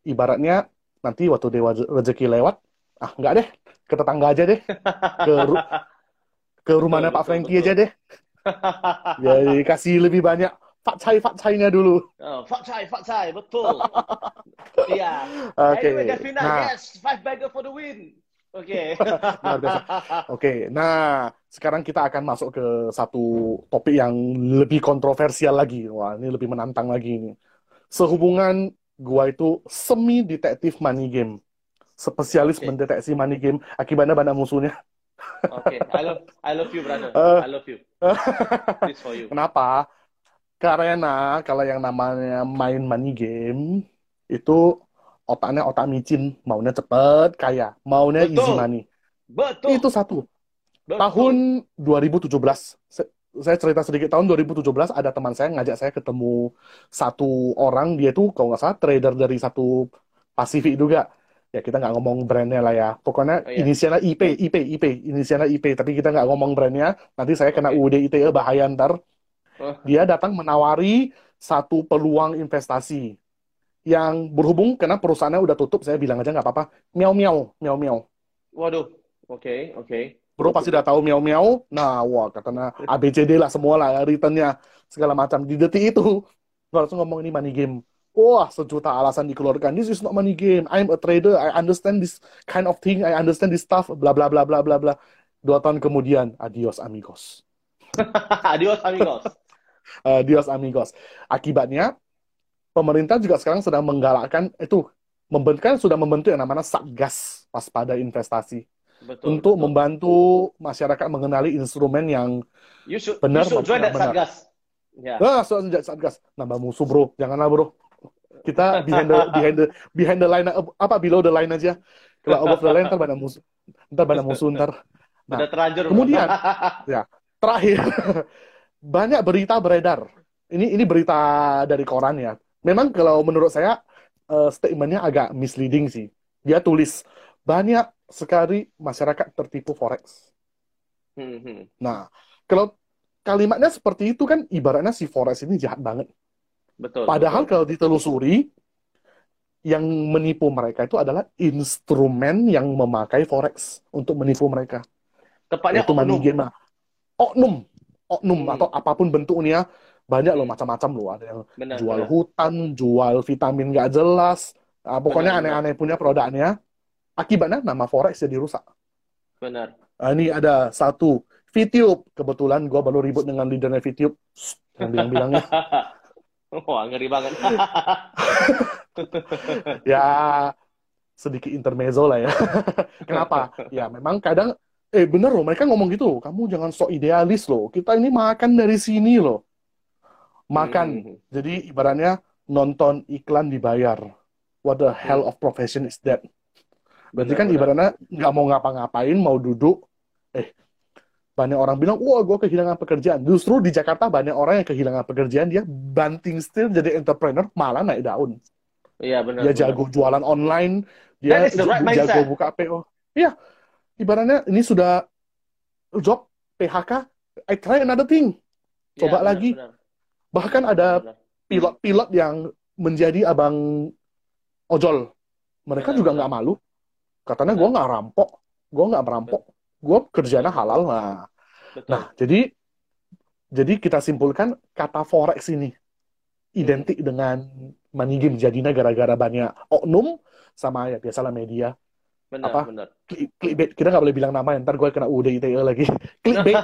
ibaratnya nanti waktu dewa rezeki lewat ah nggak deh ke tetangga aja deh ke ke rumahnya Pak Franky aja deh jadi kasih lebih banyak Fat Chai, Fat Chai-nya dulu. Oh, Fat Chai, Fat Chai, betul. Iya. Oke. Okay. Anyway, nah. yes, five bagger for the win. Oke. Okay. Oke, okay. nah sekarang kita akan masuk ke satu topik yang lebih kontroversial lagi. Wah, ini lebih menantang lagi ini. Sehubungan gua itu semi detektif money game, spesialis okay. mendeteksi money game. Akibatnya banyak musuhnya. Oke, okay. I love I love you brother. Uh, I love you. This for you. Kenapa? Karena kalau yang namanya main money game itu otaknya otak micin, maunya cepet, kaya, maunya Betul. easy money. Betul. Itu satu. Betul. Tahun 2017, saya cerita sedikit tahun 2017 ada teman saya ngajak saya ketemu satu orang dia tuh kalau nggak salah trader dari satu Pasifik juga ya kita nggak ngomong brandnya lah ya pokoknya oh, iya. inisialnya IP IP IP inisialnya IP tapi kita nggak ngomong brandnya nanti saya kena UUD ITE bahaya ntar dia datang menawari satu peluang investasi yang berhubung karena perusahaannya udah tutup, saya bilang aja nggak apa-apa, miau miau, miau miau. Waduh, oke, okay, oke. Okay. Bro pasti udah tahu miau miau. Nah, wah katanya ABCD lah semua lah returnnya segala macam di detik itu. Gue langsung ngomong ini money game. Wah, sejuta alasan dikeluarkan. This is not money game. I'm a trader. I understand this kind of thing. I understand this stuff. Bla bla bla bla bla bla. Dua tahun kemudian, adios amigos. adios amigos. adios amigos. Akibatnya, pemerintah juga sekarang sedang menggalakkan itu membentuk kan sudah membentuk yang namanya satgas waspada investasi betul, untuk betul. membantu masyarakat mengenali instrumen yang you should, benar you should join that benar. satgas. Yeah. Nah, satgas nambah musuh bro, janganlah bro kita behind the behind the behind the line apa below the line aja. Kalau above the line ntar banyak musuh ntar banyak musuh ntar. Nah terlanjur kemudian ya terakhir. Banyak berita beredar. Ini ini berita dari koran ya. Memang kalau menurut saya uh, statementnya agak misleading sih. Dia tulis banyak sekali masyarakat tertipu forex. Hmm, hmm. nah kalau kalimatnya seperti itu kan ibaratnya si forex ini jahat banget Betul. Padahal betul. kalau ditelusuri, yang menipu mereka itu adalah instrumen yang memakai forex untuk menipu mereka. Tepatnya itu oknum. Game. Oknum, oknum hmm. atau apa pun bentuknya banyak loh macam-macam loh ada yang benar, jual benar. hutan, jual vitamin nggak jelas, nah, pokoknya aneh-aneh punya produknya. Akibatnya nama forex jadi rusak. Benar. Nah, ini ada satu VTube kebetulan gue baru ribut dengan leadernya VTube yang bilang-bilangnya Wah, ngeri banget. ya, sedikit intermezzo lah ya. Kenapa? Ya, memang kadang, eh bener loh, mereka ngomong gitu, kamu jangan sok idealis loh, kita ini makan dari sini loh. Makan. Hmm. Jadi ibaratnya nonton iklan dibayar. What the hell of profession is that? Berarti bener, kan ibaratnya nggak mau ngapa-ngapain, mau duduk, eh banyak orang bilang, wah gue kehilangan pekerjaan. Justru di Jakarta banyak orang yang kehilangan pekerjaan, dia banting setir jadi entrepreneur, malah naik daun. Iya benar. Dia jago jualan online, dia right jago buka PO. Iya, ibaratnya ini sudah job PHK, I try another thing. Coba ya, benar, lagi. Benar. Bahkan ada pilot-pilot yang menjadi abang ojol. Mereka benar, juga nggak malu. Katanya gue nggak rampok, gue nggak merampok gue kerjanya halal lah. Betul. Nah, jadi jadi kita simpulkan kata forex ini identik dengan money game jadinya gara-gara banyak oknum sama ya biasalah media benar, apa benar. Klik, clickbait kita nggak boleh bilang nama ntar gue kena UUD ITE lagi clickbait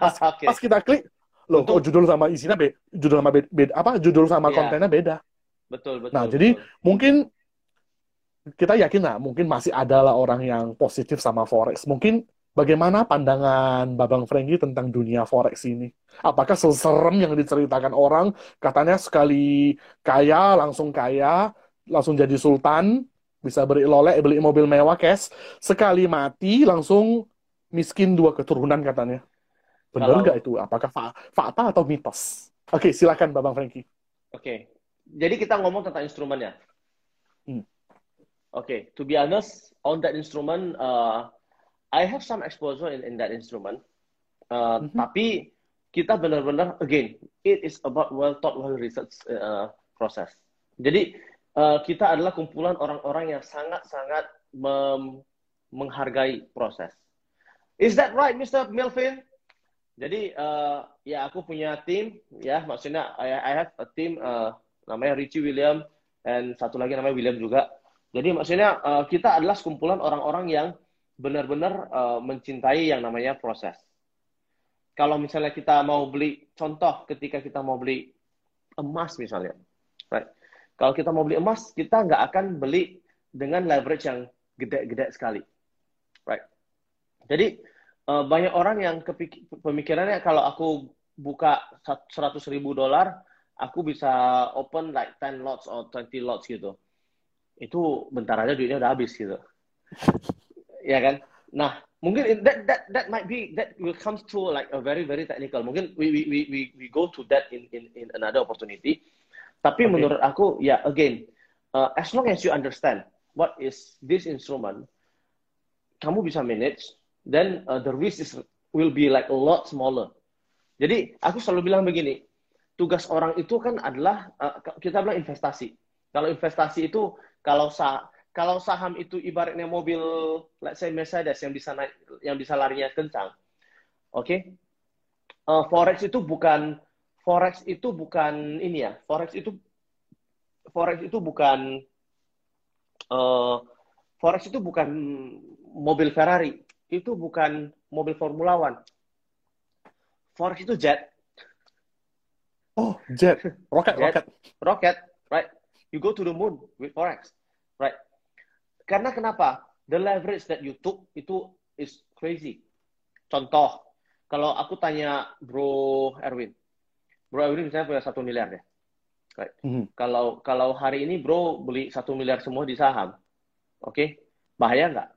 pas, okay. pas kita klik loh kok judul sama isinya beda judul sama beda, beda apa judul sama yeah. kontennya beda betul betul nah betul. jadi mungkin kita yakin lah mungkin masih ada lah orang yang positif sama forex mungkin Bagaimana pandangan Babang Franky tentang dunia forex ini? Apakah seserem yang diceritakan orang, katanya sekali kaya langsung kaya, langsung jadi sultan, bisa beli lolek, beli mobil mewah cash, sekali mati langsung miskin dua keturunan katanya. Benar nggak itu? Apakah fa fakta atau mitos? Oke, silakan Babang Franky. Oke, jadi kita ngomong tentang instrumennya. Hmm. Oke, okay. to be honest, on that instrument, uh, I have some exposure in, in that instrument. Uh, mm-hmm. Tapi kita benar-benar, again, it is about well thought, well research uh, process. Jadi uh, kita adalah kumpulan orang-orang yang sangat-sangat menghargai proses. Is that right, Mr. Melvin? Jadi uh, ya aku punya tim, ya maksudnya I, I have a team uh, namanya Richie William dan satu lagi namanya William juga. Jadi maksudnya uh, kita adalah sekumpulan orang-orang yang benar-benar uh, mencintai yang namanya proses. Kalau misalnya kita mau beli, contoh ketika kita mau beli emas misalnya, right? Kalau kita mau beli emas, kita nggak akan beli dengan leverage yang gede-gede sekali, right? Jadi uh, banyak orang yang pemikirannya kalau aku buka 100 ribu dolar, aku bisa open like 10 lots or 20 lots gitu. Itu bentar aja duitnya udah habis gitu ya kan? Nah, mungkin that that that might be that will come to like a very very technical. Mungkin we we we we, we go to that in in in another opportunity. Tapi okay. menurut aku ya yeah, again, uh, as long as you understand what is this instrument, kamu bisa manage, then uh, the risk is will be like a lot smaller. Jadi aku selalu bilang begini, tugas orang itu kan adalah uh, kita bilang investasi. Kalau investasi itu kalau sa kalau saham itu ibaratnya mobil, let's say Mercedes yang bisa naik, yang bisa larinya kencang, oke? Okay? Uh, forex itu bukan forex itu bukan ini ya. Forex itu forex itu bukan uh, forex itu bukan mobil Ferrari, itu bukan mobil Formula One. Forex itu jet. Oh, jet, roket, Jet. roket. rocket, right? You go to the moon with forex, right? Karena kenapa? The leverage that you took itu is crazy. Contoh, kalau aku tanya Bro Erwin, Bro Erwin misalnya punya satu miliar deh. Right. Mhm. Kalau kalau hari ini Bro beli satu miliar semua di saham, oke? Bahaya nggak?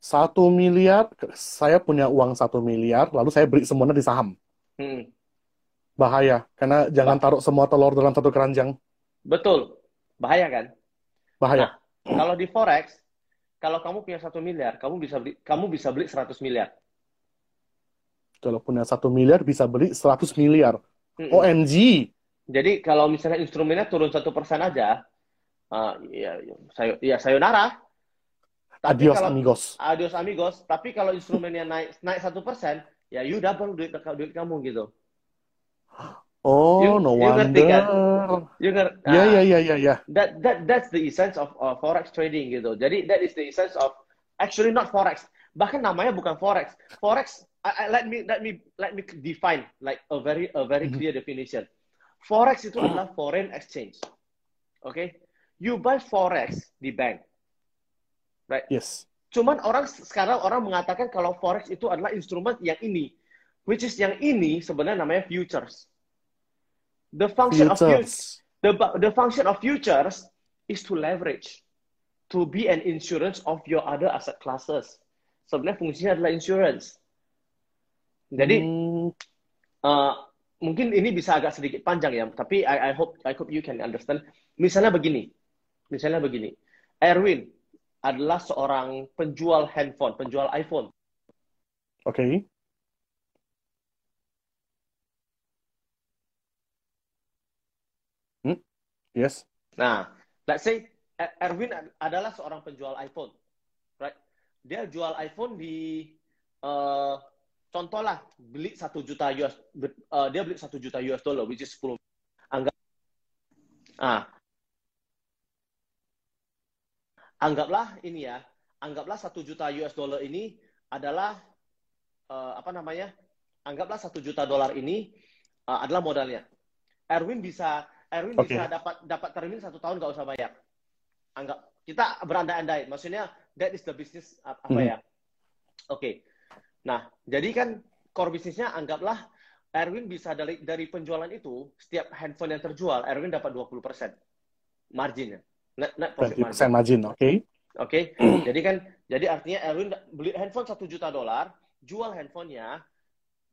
Satu miliar, saya punya uang satu miliar, lalu saya beli semuanya di saham. Hmm. Bahaya, karena jangan taruh semua telur dalam satu keranjang. Betul, bahaya kan? Bahaya. Kalau di forex, kalau kamu punya satu miliar, kamu bisa beli, kamu bisa beli 100 miliar. Kalau punya satu miliar, bisa beli 100 miliar. Mm-mm. OMG. Jadi kalau misalnya instrumennya turun satu persen aja, uh, ya, ya, sayo, ya sayonara. Tapi Adios, kalau amigos. adios amigos. Tapi kalau instrumennya naik naik satu persen, ya you double duit duit kamu gitu. Oh, You- no you ngerti kan? wonder. You ngerti? Ya, ya, ya, ya, ya. That that that's the essence of uh, forex trading gitu. Jadi that is the essence of actually not forex. Bahkan namanya bukan forex. Forex I, I- let me let me let me define like a very a very Mhm. clear definition. Forex itu adalah foreign exchange. Oke? You buy forex di bank. Right? Yes. Cuman orang sekarang orang mengatakan kalau forex itu adalah instrumen yang ini, which is yang ini sebenarnya namanya futures. The function of futures Futures. the the function of futures is to leverage to be an insurance of your other asset classes. Sebenarnya fungsinya adalah insurance. Jadi Hmm, uh, mungkin ini bisa agak sedikit panjang ya tapi I, I hope I hope you can understand. Misalnya begini misalnya begini. Erwin adalah seorang penjual handphone penjual iPhone. Oke. Hmm, Yes. Nah, let's say E- Erwin ad- adalah seorang penjual iPhone, right? Dia jual iPhone di, eh contoh lah, beli satu juta US, be- eh, dia beli satu juta US dollar, which is 10. Anggap, ah, anggaplah ini ya, anggaplah satu juta US dollar ini adalah eh, apa namanya? Anggaplah satu juta dolar ini eh, adalah modalnya. Erwin bisa Erwin Oke. bisa dapat dapat termin satu tahun nggak usah bayar. Anggap kita berandai-andai, maksudnya that is the business ap- apa Mhm. ya? Oke. Nah, jadi kan core bisnisnya anggaplah Erwin bisa dari dari penjualan itu setiap handphone yang terjual Erwin dapat 20% marginnya. Net, net profit 20% margin. margin, oke. Oke, jadi kan, jadi artinya Erwin beli handphone satu juta dolar, jual handphonenya,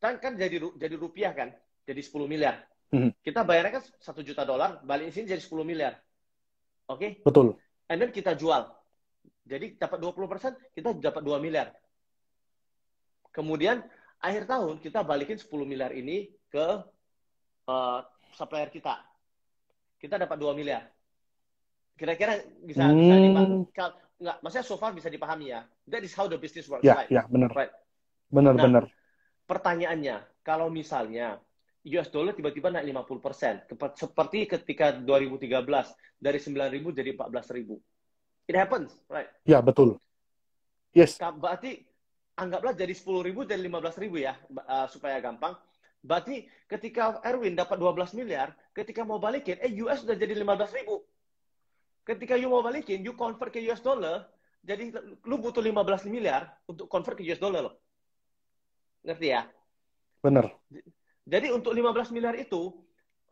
kan kan jadi jadi rupiah kan, jadi 10 miliar. Mhm. Kita bayarnya kan satu juta dolar, balik sini jadi 10 miliar. Oke, Betul. and then kita jual. Jadi dapat 20%, kita dapat 2 miliar. Kemudian akhir tahun kita balikin 10 miliar ini ke eh, supplier kita. Kita dapat 2 miliar. Kira-kira bisa bisa Hmm. dipahami? Kal- Nggak, maksudnya so far bisa dipahami ya. That is how the business works, Ya, right? ya, benar. Right. Benar, Nah, benar. Pertanyaannya, kalau misalnya US dollar tiba-tiba naik 50%, kepa- seperti ketika 2013 dari 9.000 jadi 14.000. It happens, right? Ya, betul. Yes. Berarti anggaplah jadi 10.000 dan 15.000 ya, ba- uh, supaya gampang. Berarti ketika Erwin dapat 12 miliar, ketika mau balikin, eh US sudah jadi 15.000. Ketika you mau balikin, you convert ke US dollar, jadi lu butuh 15 miliar untuk convert ke US dollar loh. Ngerti ya? Benar. Jadi untuk 15 miliar itu,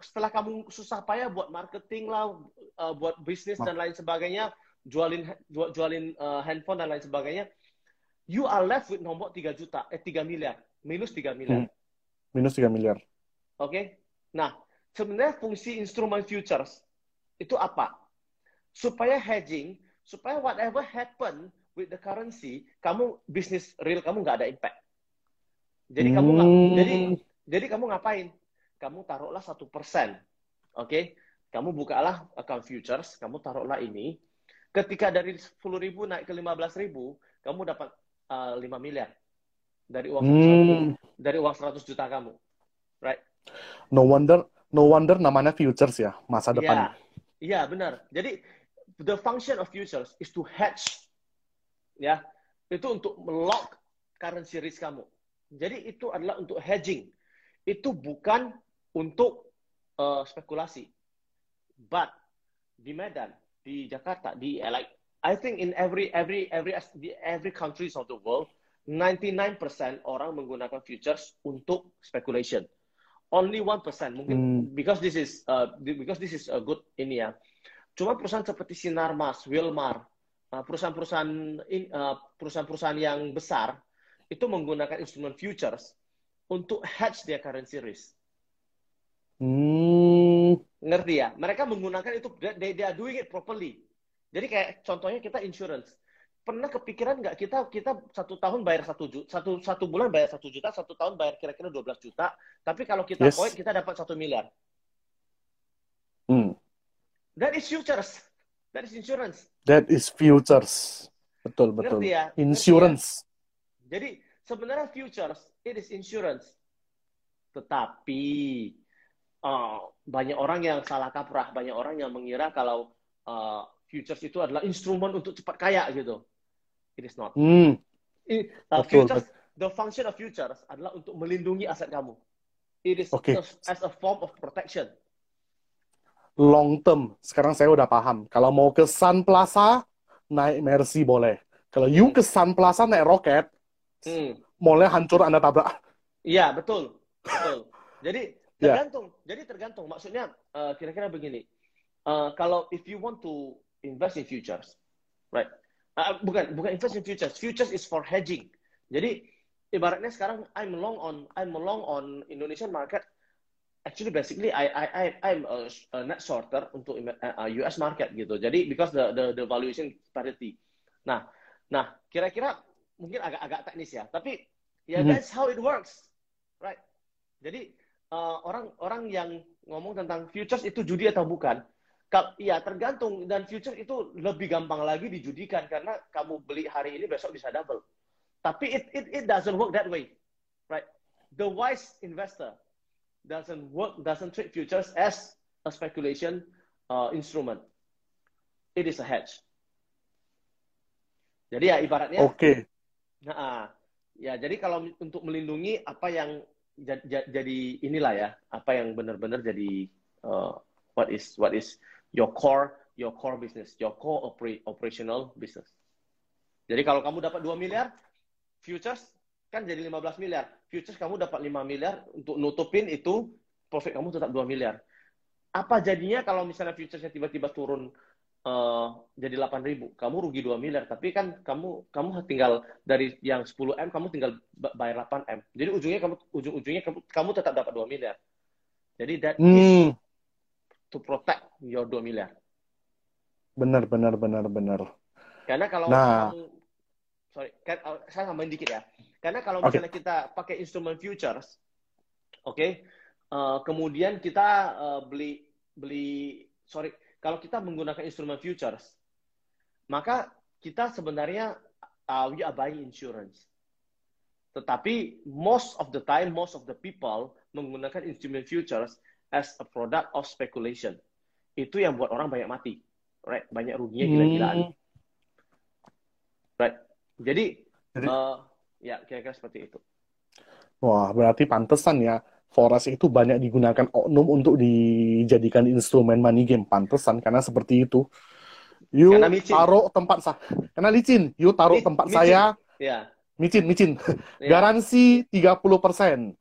setelah kamu susah payah buat marketing lah, uh, buat bisnis dan lain sebagainya, jualin jual- jualin uh, handphone dan lain sebagainya, you are left with nomor 3 juta, eh 3 miliar, minus 3 miliar. Hmm. Minus 3 miliar. Oke? Nah, sebenarnya fungsi instrumen futures itu apa? Supaya hedging, supaya whatever happen with the currency, kamu bisnis real kamu nggak ada impact. Jadi kamu nggak, Hmm. jadi jadi kamu ngapain? Kamu taruhlah satu persen, oke? Kamu bukalah account futures, kamu taruhlah ini. Ketika dari 10 ribu naik ke 15 ribu, kamu dapat uh, 5 miliar dari uang 100, Hmm. dari uang 100 juta kamu, right? No wonder, No wonder namanya futures ya, masa depan. Iya, yeah, benar. Jadi the function of futures is to hedge. Ya, itu untuk melock currency risk kamu. Jadi itu adalah untuk hedging. Itu bukan untuk uh, spekulasi. But di Medan, di Jakarta, di like I think in every every every every countries of the world, 99% orang menggunakan futures untuk speculation. Only 1% mungkin hmm. because this is uh, because this is a good ini ya. Cuma perusahaan seperti Sinarmas, Wilmar, uh, perusahaan-perusahaan uh, perusahaan-perusahaan yang besar itu menggunakan instrumen futures untuk hedge their currency risk. Hmm. Ngerti ya? Mereka menggunakan itu, they, they are doing it properly. Jadi kayak contohnya kita insurance. Pernah kepikiran nggak kita kita satu tahun bayar satu juta, satu satu bulan bayar satu juta, satu tahun bayar kira-kira 12 juta. Tapi kalau kita yes. koin kita dapat satu miliar. Hmm. That is futures. That is insurance. That is futures. Betul betul. Ngerti ya? Insurance. Ngerti ya? Jadi sebenarnya futures it is insurance. Tetapi uh, banyak orang yang salah kaprah, banyak orang yang mengira kalau uh, futures itu adalah instrumen untuk cepat kaya gitu. It is not. Hmm. It, uh, betul, futures, betul. the function of futures adalah untuk melindungi aset kamu. It is okay. as a form of protection. Long term, sekarang saya udah paham. Kalau mau ke Sun Plaza, naik Mercy boleh. Kalau you hmm. ke Sun Plaza naik roket, hmm. mallnya hancur Anda tabrak. Iya, betul. Betul. Jadi Ya. Tergantung. Yeah. Jadi tergantung. Maksudnya uh, kira-kira begini. Uh, kalau if you want to invest in futures, right? Uh, bukan bukan invest in futures. Futures is for hedging. Jadi ibaratnya sekarang I'm long on I'm long on Indonesian market. Actually, basically, I I I I'm a, a net shorter untuk uh, US market gitu. Jadi because the the, the valuation parity. Nah, nah kira-kira mungkin agak-agak teknis ya. Tapi ya yeah, mm -hmm. that's how it works, right? Jadi uh, orang orang yang ngomong tentang futures itu judi atau bukan? Iya tergantung dan futures itu lebih gampang lagi dijudikan karena kamu beli hari ini besok bisa double. Tapi it it it doesn't work that way, right? The wise investor doesn't work doesn't trade futures as a speculation uh, instrument. It is a hedge. Jadi ya ibaratnya. Oke. Okay. Nah, ya jadi kalau untuk melindungi apa yang jadi inilah ya apa yang benar-benar jadi uh, what is what is your core your core business your core oper operational business. Jadi kalau kamu dapat 2 miliar futures kan jadi 15 miliar. Futures kamu dapat 5 miliar untuk nutupin itu profit kamu tetap 2 miliar. Apa jadinya kalau misalnya futuresnya tiba-tiba turun uh, jadi 8 ribu, kamu rugi 2 miliar. Tapi kan kamu kamu tinggal dari yang 10 m, kamu tinggal bayar 8 m. Jadi ujungnya kamu ujung-ujungnya kamu, kamu tetap dapat 2 miliar. Jadi that hmm. is to protect your 2 miliar. Benar, benar, benar, benar. Karena kalau nah. kamu, sorry, kan, uh, saya nambahin dikit ya. Karena kalau misalnya okay. kita pakai instrumen futures, oke, okay, uh, kemudian kita uh, beli beli sorry kalau kita menggunakan instrumen futures, maka kita sebenarnya uh, we are buying insurance. Tetapi most of the time, most of the people menggunakan instrumen futures as a product of speculation. Itu yang buat orang banyak mati. Right? Banyak ruginya gila-gilaan. Hmm. Right? Jadi, Jadi uh, ya kira-kira seperti itu. Wah, berarti pantesan ya Foras itu banyak digunakan oknum untuk dijadikan instrumen money game. Pantesan karena seperti itu. You taruh tempat saya. Karena licin. You taruh tempat micin. saya. Ya. Micin, micin. Ya. Garansi 30%.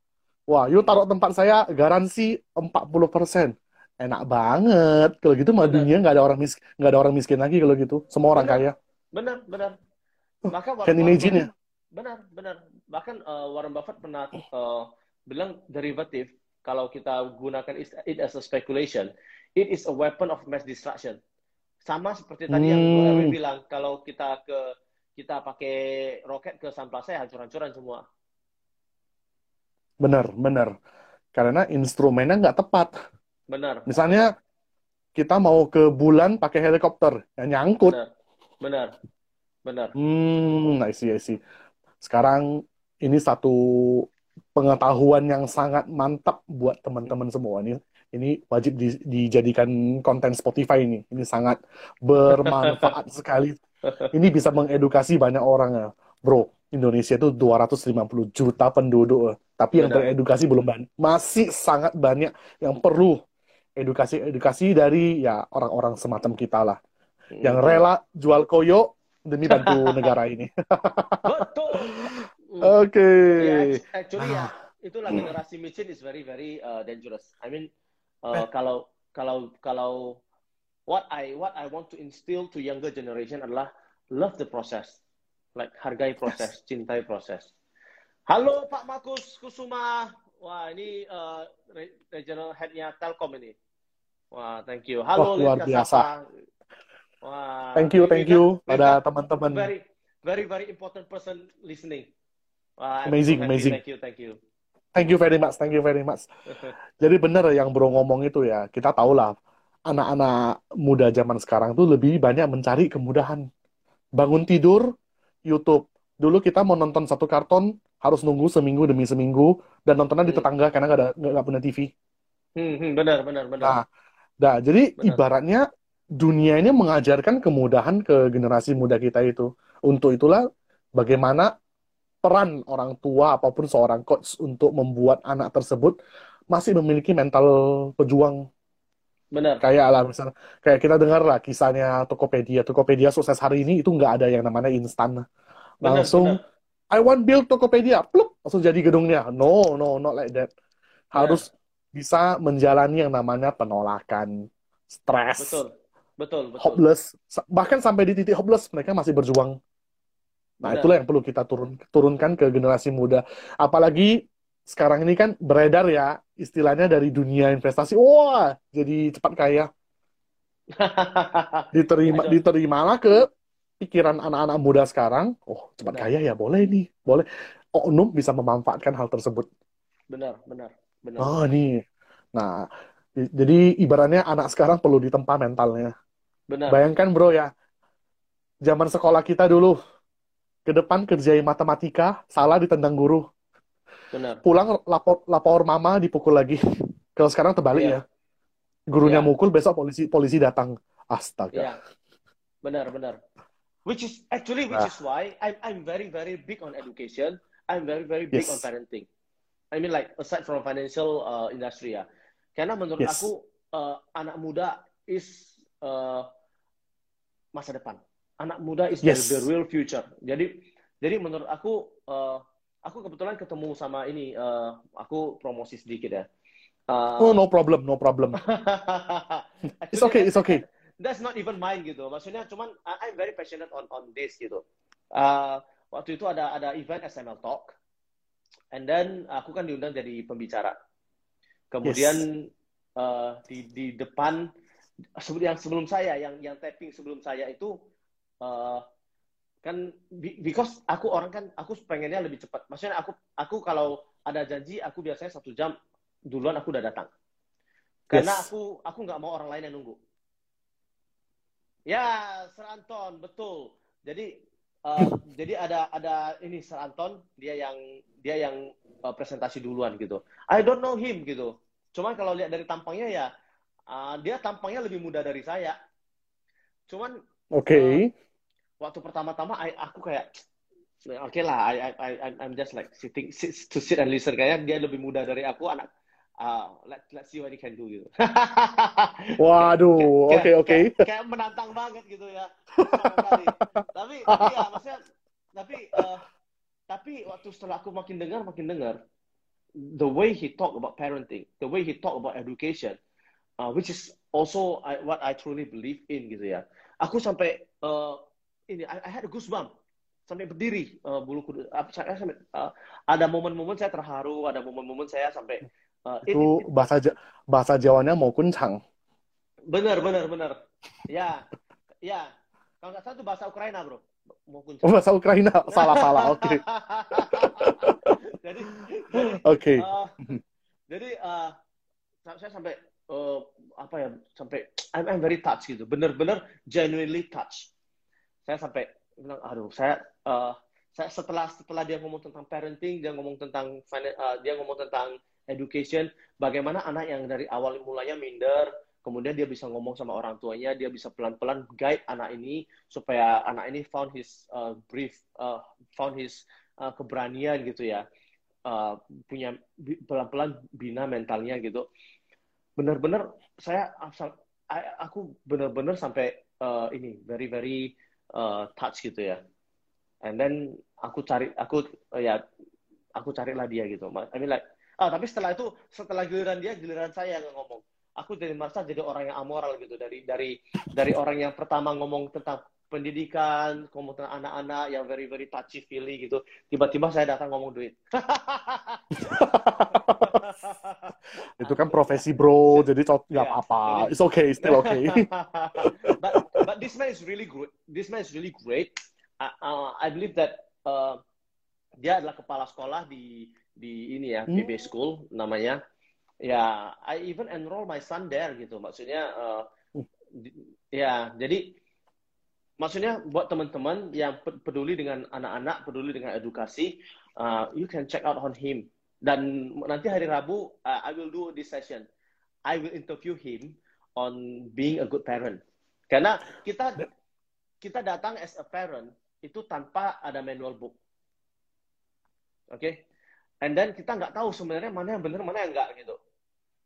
Wah, you taruh tempat saya garansi 40%. Enak banget. Kalau gitu mah dunia nggak ada orang miskin, nggak ada orang miskin lagi kalau gitu. Semua orang benar. kaya. Benar, benar. Maka Can imagine ya? Benar, benar. Bahkan uh, Warren Buffett pernah uh, bilang derivatif kalau kita gunakan it as a speculation, it is a weapon of mass destruction. Sama seperti tadi hmm. yang Erwin bilang, kalau kita ke kita pakai roket ke Sun Plaza, ya hancur-hancuran semua. Benar, benar. Karena instrumennya nggak tepat. Benar. Misalnya kita mau ke bulan pakai helikopter, yang nyangkut. Benar, benar. benar. Hmm, I see, I see. Sekarang ini satu pengetahuan yang sangat mantap buat teman-teman semua ini. ini wajib di, dijadikan konten Spotify ini. Ini sangat bermanfaat sekali. Ini bisa mengedukasi banyak orang ya. Bro, Indonesia itu 250 juta penduduk, tapi yang Benar. teredukasi belum banyak. Masih sangat banyak yang perlu edukasi-edukasi dari ya orang-orang semacam kita lah. Yang Hmm. rela jual koyo demi bantu negara ini. Betul. Hmm. Oke. Ya, act- actually ya, Ah. itulah generasi micin is very very uh, dangerous. I mean, Eh. uh, kalau kalau kalau what I what I want to instill to younger generation adalah love the process, like hargai proses, cintai proses. Halo Pak Markus Kusuma, wah ini uh, re- regional headnya Telkom ini. Wah, thank you. Halo Wah, luar biasa. Kasapa. Wah, Thank you, thank you pada teman-teman. very very very important person listening. Wah, Amazing, amazing. Thank you, thank you. Thank you very much, thank you very much. Jadi benar yang bro ngomong itu ya, kita tahu lah anak-anak muda zaman sekarang tuh lebih banyak mencari kemudahan. Bangun tidur, YouTube. Dulu kita mau nonton satu karton harus nunggu seminggu demi seminggu dan nontonnya di Hmm. tetangga karena nggak ada nggak nggak punya TV. Hmm, hmm, benar, benar, benar. Nah, nah jadi Benar. ibaratnya dunia ini mengajarkan kemudahan ke generasi muda kita itu. Untuk itulah bagaimana peran orang tua apa pun seorang coach untuk membuat anak tersebut masih memiliki mental pejuang Benar. kayak lah misalnya kayak kita dengar lah kisahnya Tokopedia Tokopedia sukses hari ini itu nggak ada yang namanya instan langsung benar. I want build Tokopedia plup langsung jadi gedungnya no no not like that harus bisa menjalani yang namanya penolakan stres Betul. Betul, betul. hopeless bahkan sampai di titik hopeless mereka masih berjuang nah Benar. itulah yang perlu kita turun turunkan ke generasi muda. Apalagi sekarang ini kan beredar ya istilahnya dari dunia investasi. Wah jadi cepat kaya. Diterima diterimalah ke pikiran anak-anak muda sekarang. Oh cepat Benar. kaya ya boleh nih boleh. Oknum bisa memanfaatkan hal tersebut. Benar, benar, benar. oh nih. Nah jadi ibaratnya anak sekarang perlu ditempa mentalnya. Benar. bayangkan bro ya. Zaman sekolah kita dulu ke depan kerjain matematika salah ditendang guru Benar. pulang lapor lapor mama dipukul lagi kalau sekarang terbalik Iya. ya gurunya Iya. mukul besok polisi polisi datang astaga Iya. Benar, benar. Which is actually which Nah. is why I'm I'm very very big on education. I'm very very big Yes. on parenting. I mean like aside from financial uh, industry ya. Karena menurut Yes. aku uh, anak muda is uh, masa depan. Anak muda is Yes. the, the real future. Jadi jadi menurut aku uh, aku kebetulan ketemu sama ini uh, aku promosi sedikit ya. Uh, oh no problem no problem it's okay it's okay that's not even mine gitu. Maksudnya cuman I'm very passionate on on this gitu. Uh, waktu itu ada ada event SML Talk, and then aku kan diundang jadi pembicara. Kemudian uh, di di depan yang sebelum saya yang yang tapping sebelum saya itu uh, kan be- because aku orang kan aku pengennya lebih cepat. Maksudnya aku aku kalau ada janji aku biasanya satu jam duluan aku udah datang. Karena Yes. aku aku nggak mau orang lain yang nunggu. Ya, Sir Anton, betul. Jadi uh, jadi ada ada ini Sir Anton, dia yang dia yang uh, presentasi duluan gitu. I don't know him gitu. Cuman kalau lihat dari tampangnya ya uh, dia tampangnya lebih muda dari saya. Cuman oke waktu pertama-tama aku kayak oke lah I, I, I I'm- just like sitting sit, to sit and listen kayaknya dia lebih muda dari aku anak uh, let let's see what he can do gitu. waduh oke Kayak- oke kayak, kayak menantang banget gitu ya. Tapi tapi ya maksudnya tapi uh, tapi waktu setelah aku makin dengar makin dengar the way he talk about parenting, the way he talk about education, uh, which is also I, what I truly believe in gitu ya. Aku sampai uh, ini I, I had a goosebump sampai berdiri uh, bulu kuduk. Apa- Saya sampai uh, ada momen-momen saya terharu, ada momen-momen saya sampai uh, it- itu it- bahasa bahasa Jawanya mau kuncang Benar, benar, benar. Ya, ya. Kalau nggak salah itu bahasa Ukraina, bro. Mau oh, bahasa Ukraina salah salah oke jadi, jadi, oke uh, jadi uh, sa- saya sampai uh, apa ya, sampai I'm, I'm very touched gitu. Benar-benar genuinely touched. Saya sampai bilang, aduh, saya uh, saya setelah setelah dia ngomong tentang parenting, dia ngomong tentang uh, dia ngomong tentang education, bagaimana anak yang dari awal mulanya minder, kemudian dia bisa ngomong sama orang tuanya, dia bisa pelan-pelan guide anak ini supaya anak ini found his uh, brief, uh, found his uh, keberanian gitu ya, uh, punya pelan-pelan bina mentalnya gitu. Benar-benar saya aku benar-benar sampai uh, ini very very uh, touch gitu ya. And then aku cari aku uh, ya aku carilah dia gitu. I mean like ah tapi setelah itu setelah giliran dia giliran saya yang ngomong aku jadi merasa jadi orang yang amoral gitu dari dari dari orang yang pertama ngomong tentang pendidikan, ngomong tentang anak-anak yang very very touchy feely gitu. Tiba-tiba saya datang ngomong duit. itu kan profesi bro, jadi nggak yeah. apa-apa. It's okay, still okay. but but this man is really good. This man is really great. Uh, uh, I believe that uh, dia adalah kepala sekolah di di ini ya, PB hmm. School namanya ya I even enroll my son there gitu maksudnya uh, ya jadi maksudnya buat teman-teman yang peduli dengan anak-anak peduli dengan edukasi uh, you can check out on him dan nanti hari Rabu uh, I will do this session I will interview him on being a good parent karena kita kita datang as a parent itu tanpa ada manual book oke okay? and then kita nggak tahu sebenarnya mana yang benar mana yang enggak gitu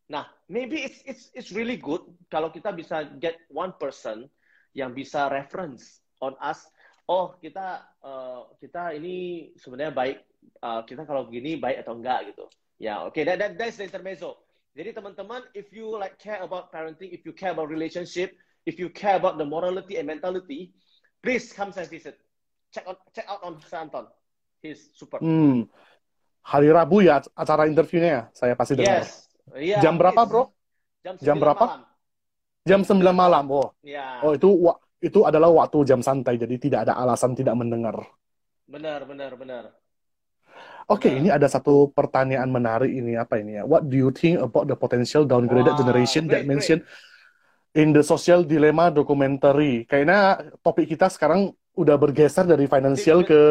Nah, maybe it's it's it's really good kalau kita bisa get one person yang bisa reference on us. Oh, kita uh, kita ini sebenarnya baik. Uh, kita kalau begini baik atau enggak gitu. Ya, yeah, oke. Okay. That, that that's the intermezzo. Jadi teman-teman, if you like care about parenting, if you care about relationship, if you care about the morality and mentality, please come and visit. Check out check out on Santon. He's super. Hmm. Hari Rabu ya acara interviewnya ya. Saya pasti dengar. Yes. Iya, jam berapa, Bro? Jam, jam berapa? Malam. Jam 9 malam. Oh. Ya. Oh, itu itu adalah waktu jam santai, jadi tidak ada alasan tidak mendengar. Benar, benar, benar. Oke, okay, ini ada satu pertanyaan menarik ini apa ini ya? What do you think about the potential downgraded wow, generation great, that mentioned in the social dilemma documentary? Kayaknya topik kita sekarang udah bergeser dari financial ke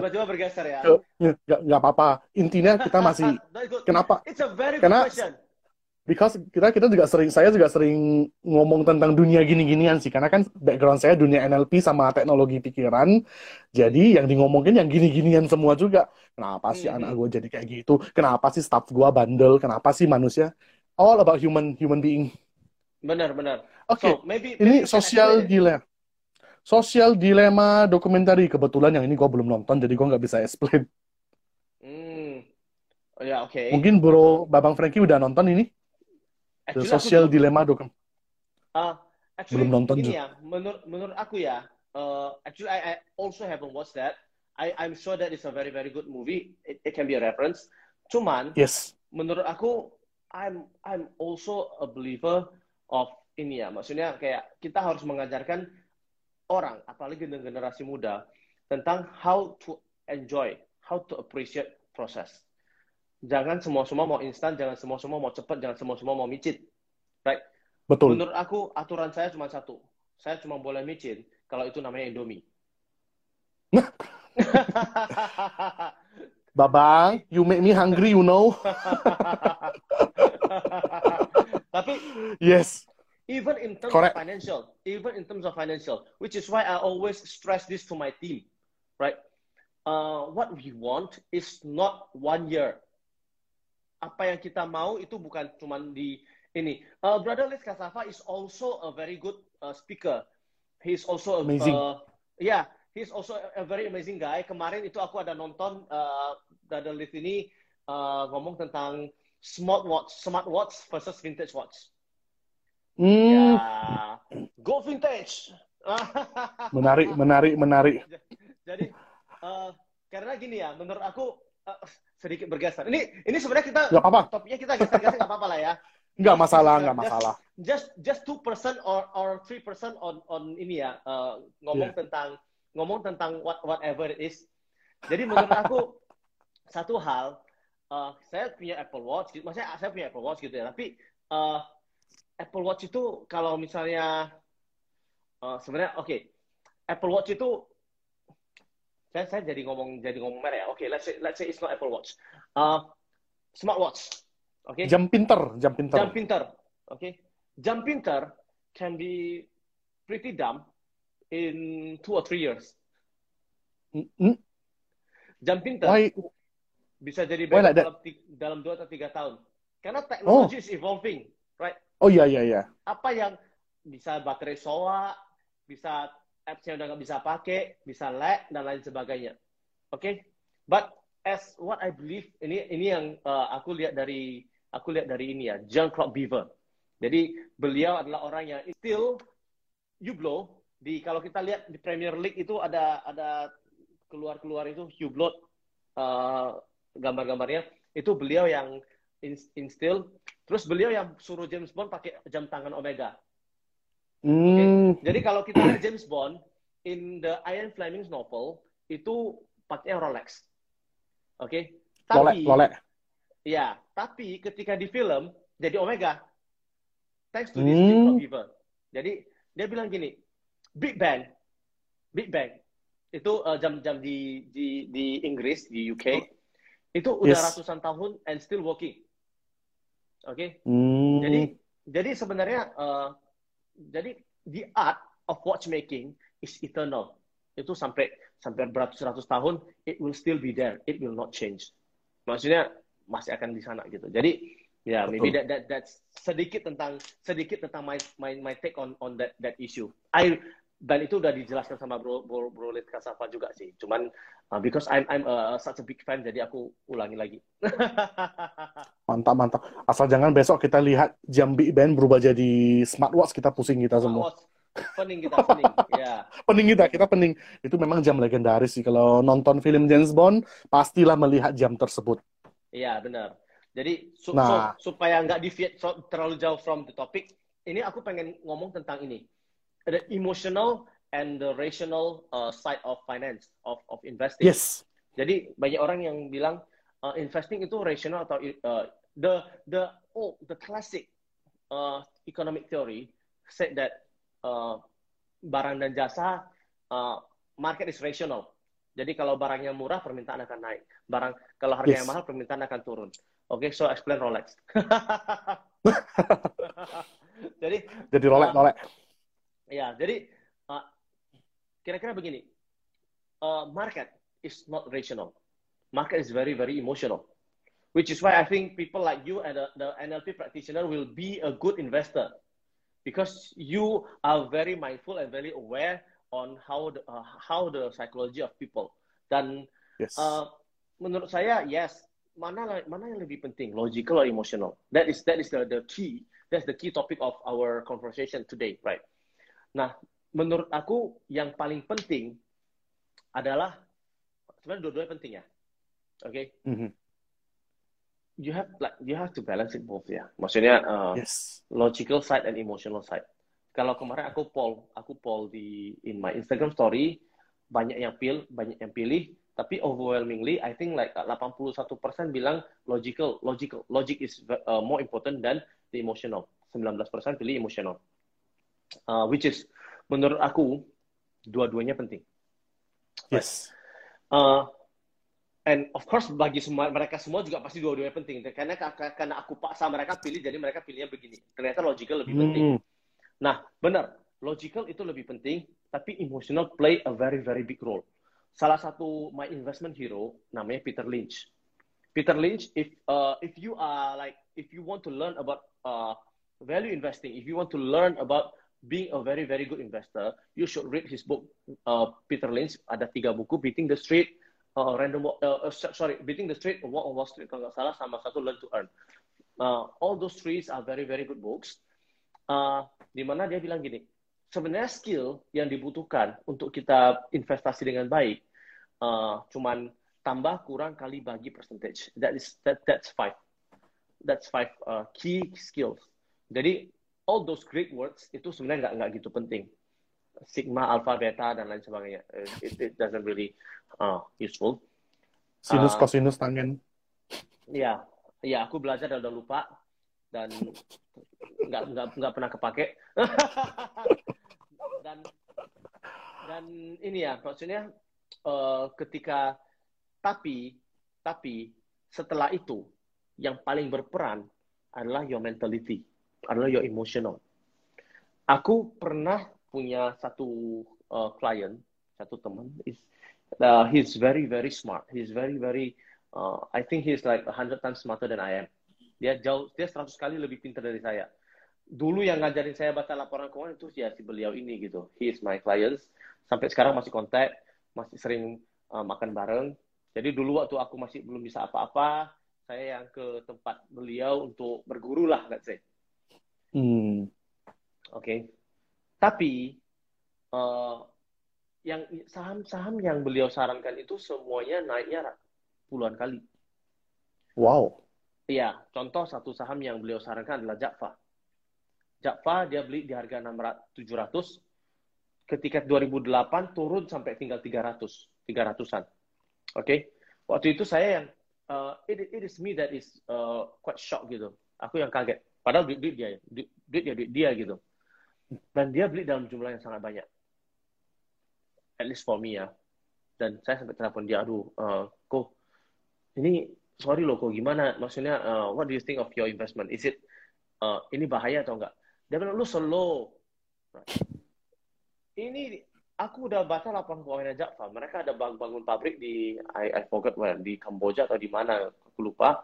tiba-tiba bergeser ya. Ke, nggak nggak apa-apa. Intinya kita masih kenapa? It's a very Karena question because kita kita juga sering saya juga sering ngomong tentang dunia gini-ginian sih karena kan background saya dunia NLP sama teknologi pikiran jadi yang di ngomongin yang gini-ginian semua juga kenapa sih hmm. anak gue jadi kayak gitu kenapa sih staff gue bandel kenapa sih manusia all about human human being benar benar oke okay. so, maybe, maybe ini sosial dilema sosial dilema dokumentari kebetulan yang ini gue belum nonton jadi gue nggak bisa explain hmm. Oh, ya, oke. Okay. Mungkin Bro Babang Frankie udah nonton ini? The Social Dilemma dokum. Uh, actually, belum nonton juga. Ya, menurut menurut aku ya, uh, actually I, I also haven't watched that. I I'm sure that it's a very very good movie. It, it can be a reference. Cuman, yes. menurut aku, I'm I'm also a believer of ini ya. Maksudnya kayak kita harus mengajarkan orang, apalagi generasi muda, tentang how to enjoy, how to appreciate process jangan semua-semua mau instan, jangan semua-semua mau cepat, jangan semua-semua mau micin. Right? Betul. Menurut aku, aturan saya cuma satu. Saya cuma boleh micin kalau itu namanya Indomie. Babang, you make me hungry, you know. Tapi, yes. Even in terms Correct. of financial, even in terms of financial, which is why I always stress this to my team, right? Uh, what we want is not one year, apa yang kita mau itu bukan cuma di ini. Uh, Brother Liz Kasava is also a very good uh, speaker. He's also a, amazing. Uh, yeah, he's also a, very amazing guy. Kemarin itu aku ada nonton uh, Brother Liz ini uh, ngomong tentang smart watch, smart watch versus vintage watch. Mm. Ya, go vintage. menarik, menarik, menarik. Jadi, uh, karena gini ya, menurut aku uh, sedikit bergeser. Ini ini sebenarnya kita nggak apa-apa. Topiknya kita geser-geser nggak apa-apa lah ya. Nggak masalah, nggak masalah. Just just two percent or or three percent on on ini ya uh, ngomong yeah. tentang ngomong tentang what whatever it is. Jadi menurut aku satu hal uh, saya punya Apple Watch, gitu. maksudnya saya punya Apple Watch gitu ya. Tapi uh, Apple Watch itu kalau misalnya uh, sebenarnya oke okay, Apple Watch itu saya saya jadi ngomong jadi ngomong merah ya. Oke, okay, let's say let's say it's not Apple Watch. Uh, smartwatch. Oke. Okay? Jam pinter, jam pinter. Jam pinter. Oke. Okay? Jam pinter can be pretty dumb in two or three years. Mm, Jam pinter Why? bisa jadi better like dalam, dalam dua atau tiga tahun. Karena teknologi is evolving, right? Oh iya iya iya. Apa yang bisa baterai soa, bisa apps yang udah nggak bisa pakai, bisa lag dan lain sebagainya. Oke, okay? but as what I believe ini ini yang uh, aku lihat dari aku lihat dari ini ya, John Clark Beaver. Jadi beliau adalah orang yang still Hublot di kalau kita lihat di Premier League itu ada ada keluar-keluar itu Hublot uh, gambar-gambarnya itu beliau yang ins- instill terus beliau yang suruh James Bond pakai jam tangan Omega. Hmm. Jadi kalau kita lihat James Bond in the Ian Fleming's novel itu pakai Rolex. Oke. Lolek, Tapi lolek. ya, tapi ketika di film jadi Omega. Thanks to this Clark Beaver. Jadi dia bilang gini, Big Bang, Big Bang itu uh, jam-jam di, di di Inggris di UK itu udah Yes. ratusan tahun and still working. Oke. Hmm. Jadi jadi sebenarnya uh, jadi the art of watchmaking is eternal. Itu sampai sampai beratus-ratus tahun it will still be there. It will not change. Maksudnya masih akan di sana gitu. Jadi ya yeah, maybe that that that's sedikit tentang sedikit tentang my my my take on on that that issue. I dan itu udah dijelaskan sama bro bro, bro Lid Kasafa juga sih. Cuman uh, because I'm I'm uh, such a big fan jadi aku ulangi lagi. Mantap, mantap. Asal jangan besok kita lihat jam Big Ben berubah jadi smartwatch, kita pusing kita semua. Pening kita pening. Ya. Pening kita, kita pening. Itu memang jam legendaris sih. Kalau nonton film James Bond, pastilah melihat jam tersebut. Iya benar. Jadi su- Nah. so- supaya nggak deviate so- terlalu jauh from the topic, ini aku pengen ngomong tentang ini, the emotional and the rational uh, side of finance of of investing. Yes. Jadi banyak orang yang bilang uh, investing itu rational atau uh, the the oh the classic uh, economic theory said that uh, barang dan jasa uh, market is rational. Jadi kalau barangnya murah permintaan akan naik. Barang kalau harganya Yes. mahal permintaan akan turun. Oke, so explain Rolex. Jadi Jadi rolek, Ah. rolek. Ya, jadi uh, kira-kira begini, uh, market is not rational. Market is very very emotional, which is why I think people like you and the, the NLP practitioner will be a good investor because you are very mindful and very aware on how the uh, how the psychology of people. Dan Yes. uh, menurut saya yes, mana mana yang lebih penting, logical or emotional? That is that is the the key. That's the key topic of our conversation today, right? Nah, menurut aku yang paling penting adalah sebenarnya dua-duanya penting ya. Oke, Mhm. you have like you have to balance it both ya. Maksudnya uh, Yes. logical side and emotional side. Kalau kemarin aku poll, aku poll di in my Instagram story banyak yang pilih, banyak yang pilih, tapi overwhelmingly I think like 81% bilang logical, logical. Logic is uh, more important than the emotional. 19% pilih emotional. Uh, which is menurut aku dua-duanya penting. Yes. Uh, and of course bagi semua mereka semua juga pasti dua-duanya penting. Karena karena aku paksa mereka pilih jadi mereka pilihnya begini. Ternyata logical lebih penting. Hmm. nah benar. Logical itu lebih penting tapi emotional play a very very big role. Salah satu my investment hero namanya Peter Lynch. Peter Lynch if uh, if you are like if you want to learn about uh, value investing if you want to learn about being a very very good investor you should read his book uh, Peter Lynch. Ada tiga buku Beating the Street uh, random uh, uh, sorry beating the street walk on wall street kalau nggak salah sama satu learn to earn. Uh, all those three are very very good books. Uh, di mana dia bilang gini sebenarnya skill yang dibutuhkan untuk kita investasi dengan baik uh, cuman tambah kurang kali bagi percentage. That is that that's five. That's five uh, key skills. Jadi all those great words itu sebenarnya nggak nggak gitu penting sigma alpha beta dan lain sebagainya Uh, it, it doesn't really uh, useful Sinus, Ah. kosinus, tangen. Iya, iya aku belajar dan udah lupa dan nggak nggak nggak pernah kepake. dan dan ini ya maksudnya eh, ketika tapi tapi setelah itu yang paling berperan adalah your mentality, adalah your emotional. Aku pernah punya satu uh, klien, satu teman, is uh, he's very very smart. He's very very, uh, I think he's like a hundred times smarter than I am. Dia jauh, dia seratus kali lebih pintar dari saya. Dulu yang ngajarin saya baca laporan keuangan itu ya si beliau ini gitu. He is my client. Sampai sekarang masih kontak, masih sering uh, makan bareng. Jadi dulu waktu aku masih belum bisa apa-apa, saya yang ke tempat beliau untuk berguru lah, let's say. Hmm. Oke. Okay. Tapi uh, yang saham-saham yang beliau sarankan itu semuanya naiknya puluhan kali. Wow. Iya, contoh satu saham yang beliau sarankan adalah Jakfa. Jakfa dia beli di harga 600 700 ketika 2008 turun sampai tinggal 300, 300-an. Oke. Okay? Waktu itu saya yang uh, it, it is me that is uh, quite shock gitu. Aku yang kaget. Padahal duit, duit dia, duit, duit duit dia gitu. Dan dia beli dalam jumlah yang sangat banyak. At least for me ya. Dan saya sampai telepon dia, aduh, uh, kok ini sorry loh kok gimana? Maksudnya, uh, what do you think of your investment? Is it uh, ini bahaya atau enggak? Dia bilang lu slow. Ini aku udah baca laporan keuangan Jakfa. Mereka ada bangun pabrik di I, I forgot where di Kamboja atau di mana, aku lupa.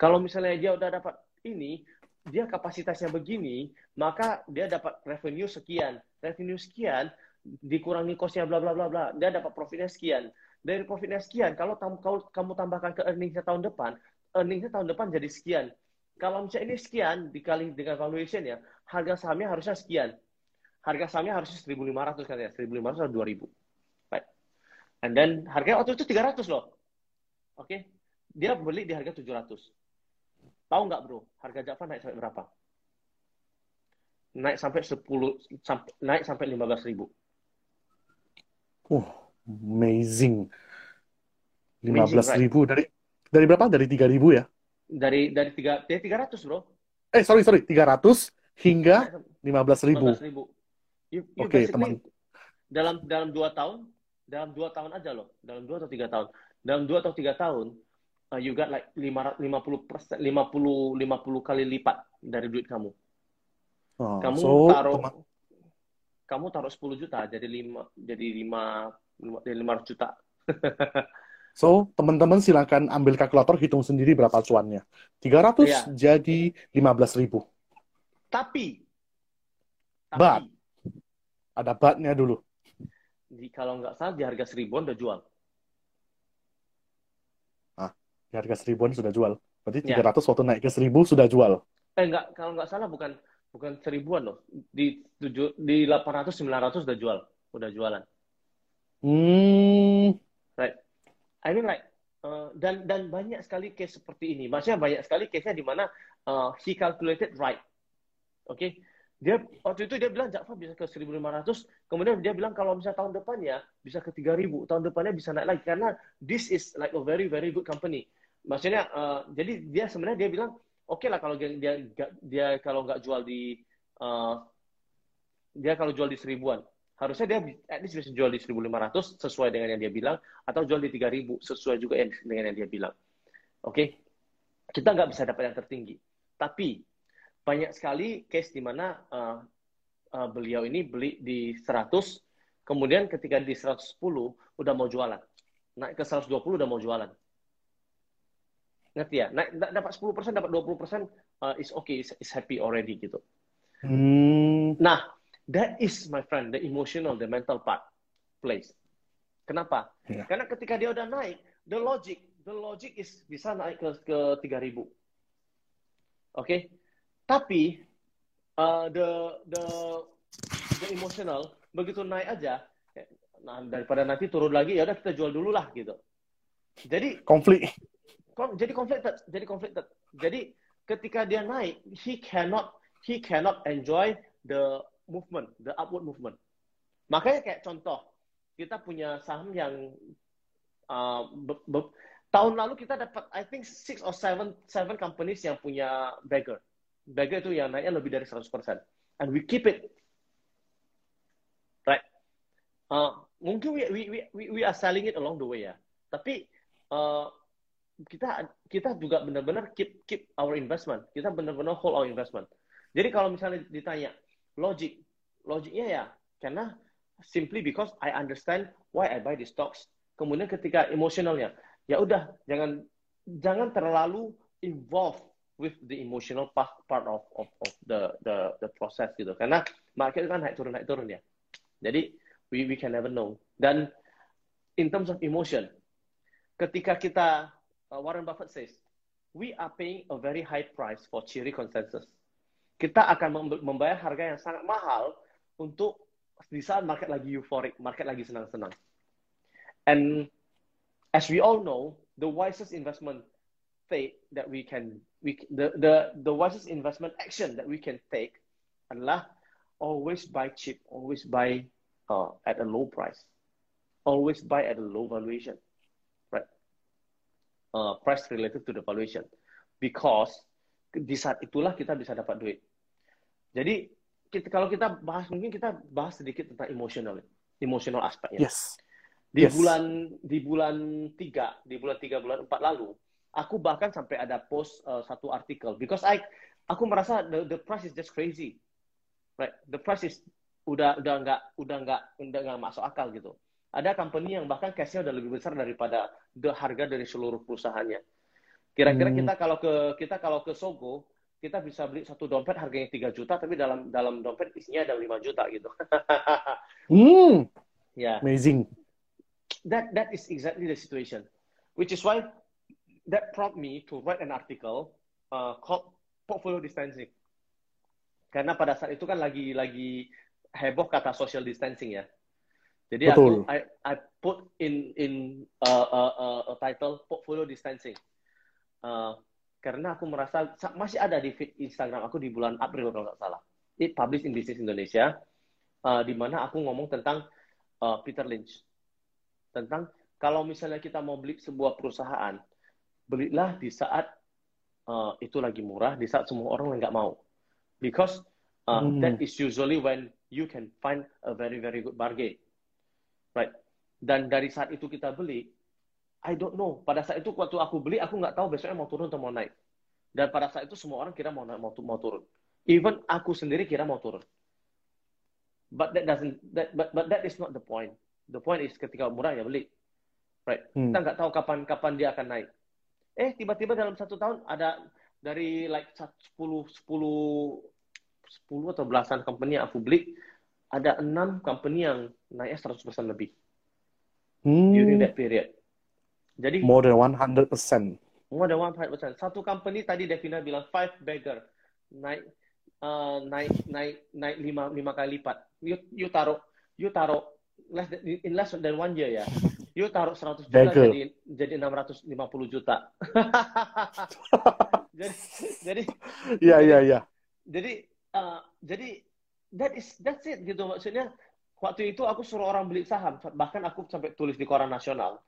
Kalau misalnya dia udah dapat ini, dia kapasitasnya begini, maka dia dapat revenue sekian. Revenue sekian dikurangi kosnya bla bla bla bla, dia dapat profitnya sekian. Dari profitnya sekian, kalau kamu, kamu tambahkan ke earningsnya tahun depan, earningsnya tahun depan jadi sekian. Kalau misalnya ini sekian dikali dengan valuation ya, harga sahamnya harusnya sekian harga sahamnya harusnya 1.500 katanya, 1.500 atau 2.000. Right. And then harganya waktu itu 300 loh. Oke. Okay. Dia beli di harga 700. Tahu nggak bro, harga Java naik sampai berapa? Naik sampai 10, sampai, naik sampai 15 ribu. Uh, amazing. 15 ribu right? dari dari berapa? Dari 3 ribu ya? Dari dari tiga dari 300 bro. Eh sorry sorry 300 hingga 15 ribu. 15 ribu. Oke, okay, teman. Dalam dalam dua tahun, dalam dua tahun aja loh, dalam dua atau tiga tahun, dalam dua atau tiga tahun, uh, you got like lima lima puluh persen, lima puluh lima puluh kali lipat dari duit kamu. Oh, kamu so, taruh, teman. kamu taruh sepuluh juta, jadi lima, jadi lima, jadi lima juta. So, teman-teman silakan ambil kalkulator, hitung sendiri berapa cuannya. 300 yeah. jadi 15 ribu. Tapi, tapi But, ada batnya dulu. Di, kalau nggak salah di harga seribuan udah jual. Ah, di harga seribuan sudah jual. Berarti ya. 300 waktu naik ke seribu sudah jual. Eh enggak, kalau nggak salah bukan bukan seribuan loh. Di tujuh di 800 900 udah jual, udah jualan. Hmm. Right. I mean like uh, dan dan banyak sekali case seperti ini. Maksudnya banyak sekali case-nya di mana uh, he calculated right. Oke. Okay? dia waktu itu dia bilang Jakfa bisa ke 1.500, kemudian dia bilang kalau misalnya tahun depannya bisa ke 3.000, tahun depannya bisa naik lagi karena this is like a very very good company. Maksudnya uh, jadi dia sebenarnya dia bilang oke okay lah kalau dia dia, dia kalau nggak jual di uh, dia kalau jual di seribuan harusnya dia at least bisa jual di 1.500 sesuai dengan yang dia bilang atau jual di 3.000 sesuai juga dengan yang dia bilang. Oke, okay? kita nggak bisa dapat yang tertinggi, tapi banyak sekali case di mana uh, uh, beliau ini beli di 100, kemudian ketika di 110 udah mau jualan. Naik ke 120 udah mau jualan. Ngerti ya? Naik, dapat 10%, dapat 20%, uh, is okay, is, is happy already gitu. Hmm. Nah, that is my friend, the emotional, the mental part plays. Kenapa? Yeah. Karena ketika dia udah naik, the logic, the logic is bisa naik ke ke 3000. Oke? Okay? Tapi uh, the the the emotional begitu naik aja, nah daripada nanti turun lagi ya udah kita jual dulu lah gitu. Jadi konflik. Jadi conflicted, jadi conflicted. Jadi ketika dia naik, he cannot he cannot enjoy the movement, the upward movement. Makanya kayak contoh, kita punya saham yang uh, be, be, tahun lalu kita dapat I think six or seven seven companies yang punya beggar Bagger itu yang naiknya lebih dari 100%. And we keep it. Right? Uh, mungkin we, we, we, we are selling it along the way ya. Tapi uh, kita kita juga benar-benar keep keep our investment. Kita benar-benar hold our investment. Jadi kalau misalnya ditanya logic, logiknya ya karena simply because I understand why I buy the stocks. Kemudian ketika emosionalnya, ya udah jangan jangan terlalu involved with the emotional part, part of, of, of the, the the process gitu. Karena market kan naik turun naik turun ya. Jadi we we can never know. Dan in terms of emotion, ketika kita uh, Warren Buffett says, we are paying a very high price for cheery consensus. Kita akan membayar harga yang sangat mahal untuk di saat market lagi euphoric, market lagi senang-senang. And as we all know, the wisest investment take that we can we the the the wisest investment action that we can take adalah always buy cheap, always buy uh, at a low price, always buy at a low valuation? Uh, price related to the valuation, because di saat itulah kita bisa dapat duit. Jadi kita, kalau kita bahas mungkin kita bahas sedikit tentang emosional, emosional aspeknya. Yes. Di Yes. bulan di bulan tiga, di bulan tiga bulan empat lalu, aku bahkan sampai ada post uh, satu artikel because I aku merasa the, the price is just crazy, right? The price is udah udah nggak udah nggak udah nggak masuk akal gitu. Ada company yang bahkan cashnya udah lebih besar daripada the harga dari seluruh perusahaannya. Kira-kira Hmm. kita kalau ke kita kalau ke Sogo kita bisa beli satu dompet harganya 3 juta tapi dalam dalam dompet isinya ada 5 juta gitu. Hmm, ya. amazing. that that is exactly the situation, which is why that prompt me to write an article uh, called portfolio distancing. Karena pada saat itu kan lagi lagi heboh kata social distancing ya. Jadi Betul. aku I, I put in in uh, uh, uh, a title portfolio distancing. Uh, karena aku merasa sa- masih ada di feed Instagram aku di bulan April kalau nggak salah. It published in Business Indonesia, uh, di mana aku ngomong tentang uh, Peter Lynch tentang kalau misalnya kita mau beli sebuah perusahaan, belilah di saat uh, itu lagi murah, di saat semua orang nggak mau. Because uh, Hmm. that is usually when you can find a very very good bargain, right? Dan dari saat itu kita beli, I don't know. Pada saat itu waktu aku beli, aku nggak tahu besoknya mau turun atau mau naik. Dan pada saat itu semua orang kira mau naik, mau, mau turun. Even aku sendiri kira mau turun. But that doesn't that but, but that is not the point. The point is ketika murah ya beli. Right. Hmm. Kita nggak tahu kapan kapan dia akan naik. Eh tiba-tiba dalam satu tahun ada dari like 10 10 10 atau belasan company yang aku beli, ada enam company yang naiknya 100% lebih during Hmm, that period. Jadi more than 100%. more than 100%. Satu company tadi Devina bilang five bagger naik uh, naik naik naik lima lima kali lipat. You you taruh you taruh less than, in less than one year ya. You taruh 100 juta Bagel. jadi jadi 650 juta. jadi jadi Iya, iya, iya. jadi uh, jadi that is that's it gitu. Maksudnya waktu itu aku suruh orang beli saham. Bahkan aku sampai tulis di koran nasional.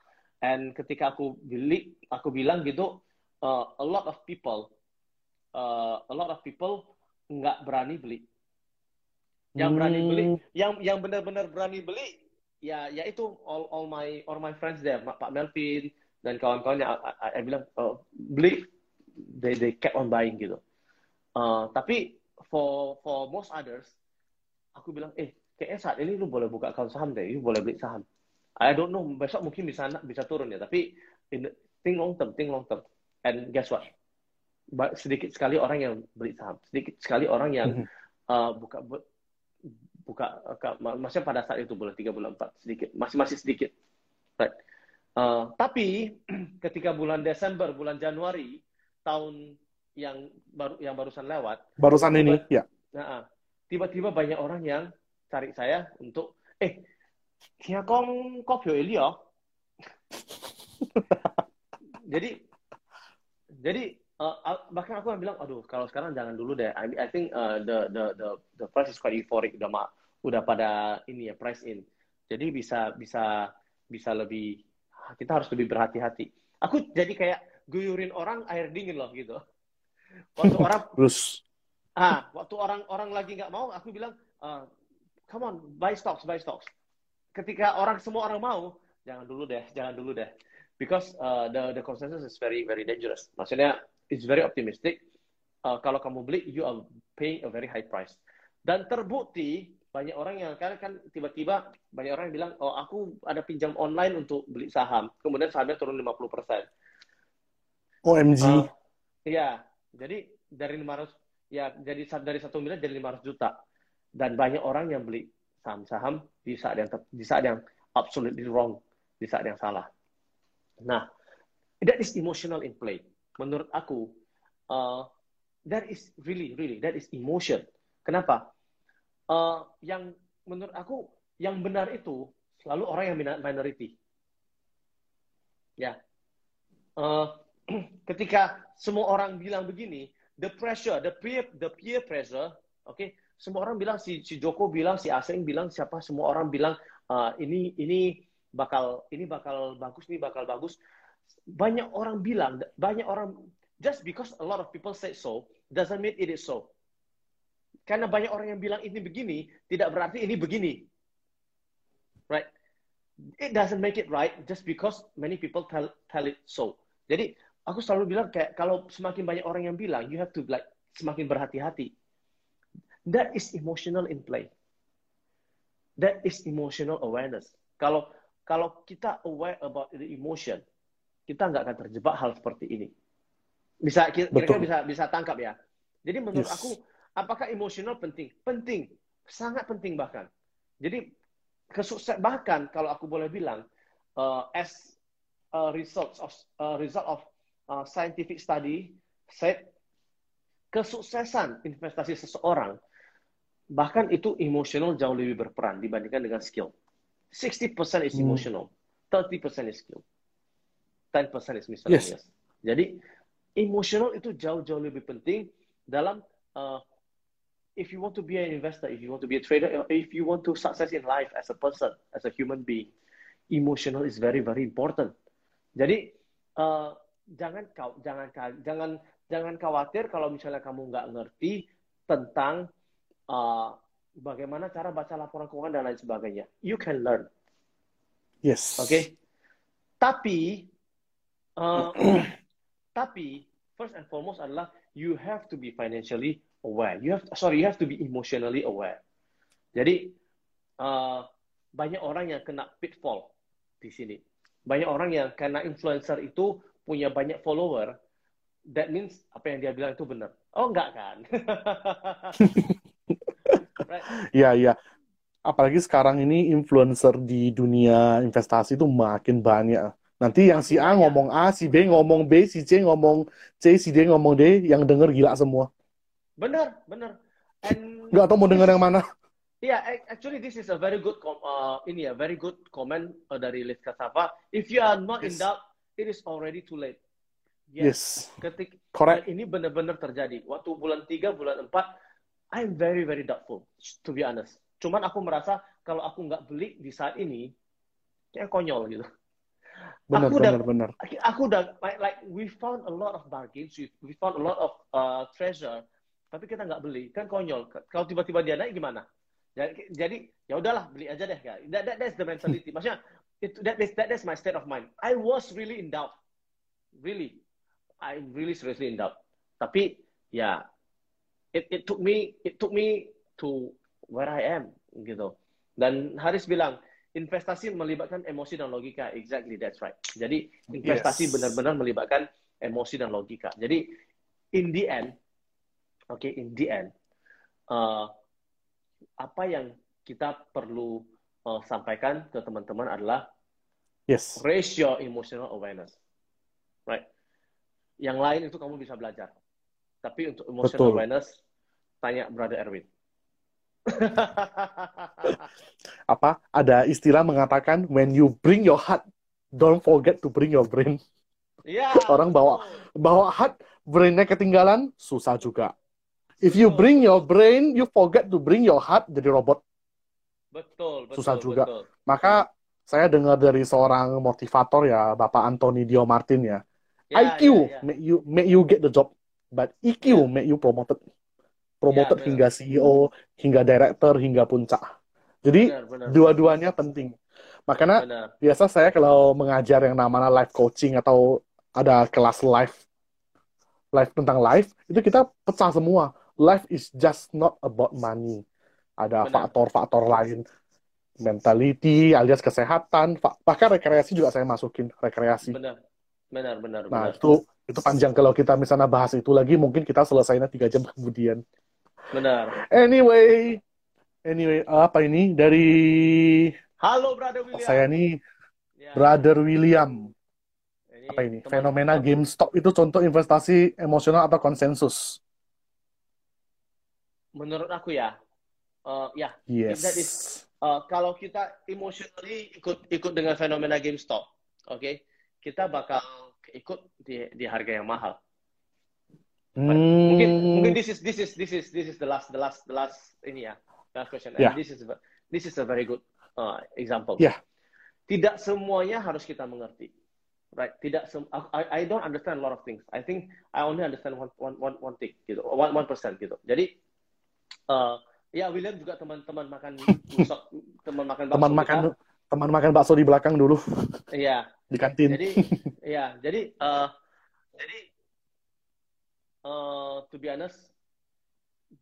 And ketika aku beli aku bilang gitu uh, a lot of people uh, a lot of people nggak berani beli. Yang berani beli Hmm, yang yang benar-benar berani beli ya ya itu all all my all my friends there. Pak Pak Melvin dan kawan-kawannya I, I, I bilang oh, beli. They they kept on buying gitu. Uh, tapi for for most others aku bilang eh kayaknya saat ini lu boleh buka account saham deh lu boleh beli saham. I don't know besok mungkin bisa bisa turun ya tapi in the- think long term think long term. And guess what? Ba- sedikit sekali orang yang beli saham sedikit sekali orang yang Mhm. uh, buka bu- buka mak- maksudnya pada saat itu bulan tiga bulan empat sedikit masih masih sedikit right? Uh, tapi ketika bulan Desember bulan Januari tahun yang baru yang barusan lewat Barusan ini, ya. Nah, tiba-tiba banyak orang yang cari saya untuk eh kia kong kopio ini ya. jadi jadi uh, bahkan aku bilang aduh kalau sekarang jangan dulu deh. I, I think uh, the the the the price is quite euphoric udah ma, udah pada ini ya price in. Jadi bisa bisa bisa lebih kita harus lebih berhati-hati. Aku jadi kayak guyurin orang air dingin loh gitu. Waktu orang Terus, Ah, waktu orang-orang lagi nggak mau, aku bilang, "Ah, come on, buy stocks, buy stocks. Ketika orang semua orang mau, jangan dulu deh, jangan dulu deh. because uh, the the consensus is very very dangerous. Maksudnya it's very optimistic. Uh, kalau kamu beli, you are paying a very high price. Dan terbukti banyak orang yang kan kan tiba-tiba banyak orang yang bilang, oh aku ada pinjam online untuk beli saham, kemudian sahamnya turun 50 persen. OMG. Uh, iya, jadi dari 500 ya jadi dari satu miliar jadi 500 juta dan banyak orang yang beli saham-saham di saat yang di saat yang absolutely wrong, di saat yang salah. Nah, that is emotional in play. Menurut aku, uh, that is really, really, that is emotion. Kenapa? Uh, yang menurut aku, yang benar itu selalu orang yang minority. Ya. Uh, ketika semua orang bilang begini, the pressure, the peer, the peer pressure, oke, okay, semua orang bilang si, si Joko bilang, si Aseng bilang, siapa semua orang bilang uh, ini ini bakal ini bakal bagus, ini bakal bagus. Banyak orang bilang, banyak orang just because a lot of people say so doesn't mean it is so. Karena banyak orang yang bilang ini begini, tidak berarti ini begini. Right? It doesn't make it right just because many people tell tell it so. Jadi aku selalu bilang kayak kalau semakin banyak orang yang bilang, you have to like semakin berhati-hati That is emotional in play. That is emotional awareness. Kalau kalau kita aware about the emotion, kita nggak akan terjebak hal seperti ini. Bisa kira-kira bisa bisa tangkap ya. Jadi menurut yes. aku, apakah emosional penting? Penting, sangat penting bahkan. Jadi kesukses bahkan kalau aku boleh bilang, uh, as a result of a result of uh, scientific study said kesuksesan investasi seseorang bahkan itu emosional jauh lebih berperan dibandingkan dengan skill. 60% is hmm. emotional, hmm. 30% is skill, 10% is miscellaneous. Yes. Jadi emosional itu jauh-jauh lebih penting dalam uh, if you want to be an investor, if you want to be a trader, if you want to success in life as a person, as a human being, emotional is very very important. Jadi uh, jangan kau jangan jangan jangan khawatir kalau misalnya kamu nggak ngerti tentang uh, bagaimana cara baca laporan keuangan dan lain sebagainya. You can learn. Yes. Oke. Okay? Tapi, uh, tapi first and foremost adalah you have to be financially aware. You have sorry, you have to be emotionally aware. Jadi uh, banyak orang yang kena pitfall di sini. Banyak orang yang kena influencer itu punya banyak follower. That means apa yang dia bilang itu benar. Oh enggak kan? Iya, iya. Apalagi sekarang ini influencer di dunia investasi itu makin banyak. Nanti yang si A ngomong A, si B ngomong B, si C ngomong C, si D ngomong D, yang denger gila semua. Bener, bener. And Nggak tahu mau denger yang mana. Yeah, actually this is a very good uh, ini ya, very good comment uh, dari Liz Kasava. If you are not yes. in doubt, it is already too late. Yes. yes. Ketik Correct. ini benar-benar terjadi. Waktu bulan 3, bulan 4, I'm very very doubtful to be honest. Cuman aku merasa kalau aku nggak beli di saat ini kayak konyol gitu. Benar, aku benar, udah, benar. Aku udah like, like we found a lot of bargains, we, we found a lot of uh, treasure, tapi kita nggak beli kan konyol. Kalau tiba-tiba dia naik gimana? Jadi, jadi ya udahlah beli aja deh ya. That, that, that's the mentality. Maksudnya itu that is that is my state of mind. I was really in doubt, really, I really seriously in doubt. Tapi ya it, it took me it took me to where I am gitu. Dan Haris bilang investasi melibatkan emosi dan logika. Exactly, that's right. Jadi investasi yes. benar-benar melibatkan emosi dan logika. Jadi in the end, oke, okay, in the end, uh, apa yang kita perlu uh, sampaikan ke teman-teman adalah yes. ratio emotional awareness, right? Yang lain itu kamu bisa belajar. Tapi untuk emotional Betul. awareness, tanya Brother Erwin. Apa? Ada istilah mengatakan when you bring your heart, don't forget to bring your brain. Iya. Orang bawa bawa heart, brainnya ketinggalan, susah juga. If you bring your brain, you forget to bring your heart, jadi robot. Betul, betul. Susah juga. Betul. Maka saya dengar dari seorang motivator ya, Bapak Anthony Dio Martin ya. ya IQ ya, ya. make you make you get the job but EQ yeah. make you promoted promoted ya, hingga CEO hingga director hingga puncak jadi dua-duanya penting Makanya Benar. biasa saya kalau mengajar yang namanya live coaching atau ada kelas live live tentang live itu kita pecah semua. Life is just not about money. Ada faktor-faktor lain. Mentality alias kesehatan, bahkan rekreasi juga saya masukin rekreasi. Benar. Benar, benar, Nah, benar. itu itu panjang kalau kita misalnya bahas itu lagi mungkin kita selesainya tiga jam kemudian. Benar. Anyway, anyway apa ini dari Halo, Brother William. saya nih Ya, Brother William. ini Apa ini? teman- Fenomena GameStop itu contoh investasi emosional atau konsensus? Menurut aku ya, eh, ya, Yes. That is- eh, kalau kita emotionally ikut ikut dengan fenomena GameStop, oke, kita bakal ikut di di harga yang mahal. Mungkin Hmm, mungkin this is this is this is this is the last the last the last ini ya, last question. And Yeah. this is this is a very good uh, example. Yeah. Tidak semuanya harus kita mengerti. Right? Tidak sem I, I don't understand a lot of things. I think I only understand one one one one thing gitu. One one percent gitu. Jadi uh, ya William juga teman-teman makan busok, teman makan bakso teman kita. makan teman makan bakso di belakang dulu Iya. di kantin. Jadi ya, jadi uh, jadi uh, to be honest,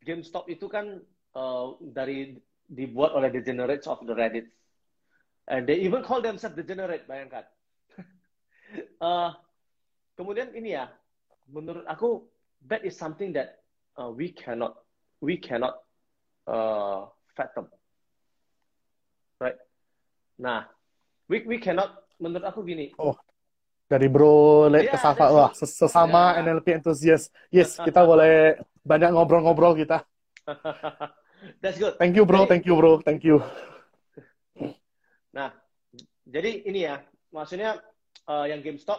GameStop itu kan uh, dari dibuat oleh degenerates of the Reddit. And they even call themselves degenerate, bayangkan. uh, kemudian ini ya, menurut aku that is something that uh, we cannot we cannot uh, fathom. Right? Nah, we we cannot menurut aku gini, Dari Bro Let Yeah, ke Safa, wah sesama Yeah. NLP enthusiast. Yes, kita boleh banyak ngobrol-ngobrol kita. That's good. Thank you bro, Jadi- thank you bro, thank you. Nah, jadi ini ya, maksudnya eh, yang GameStop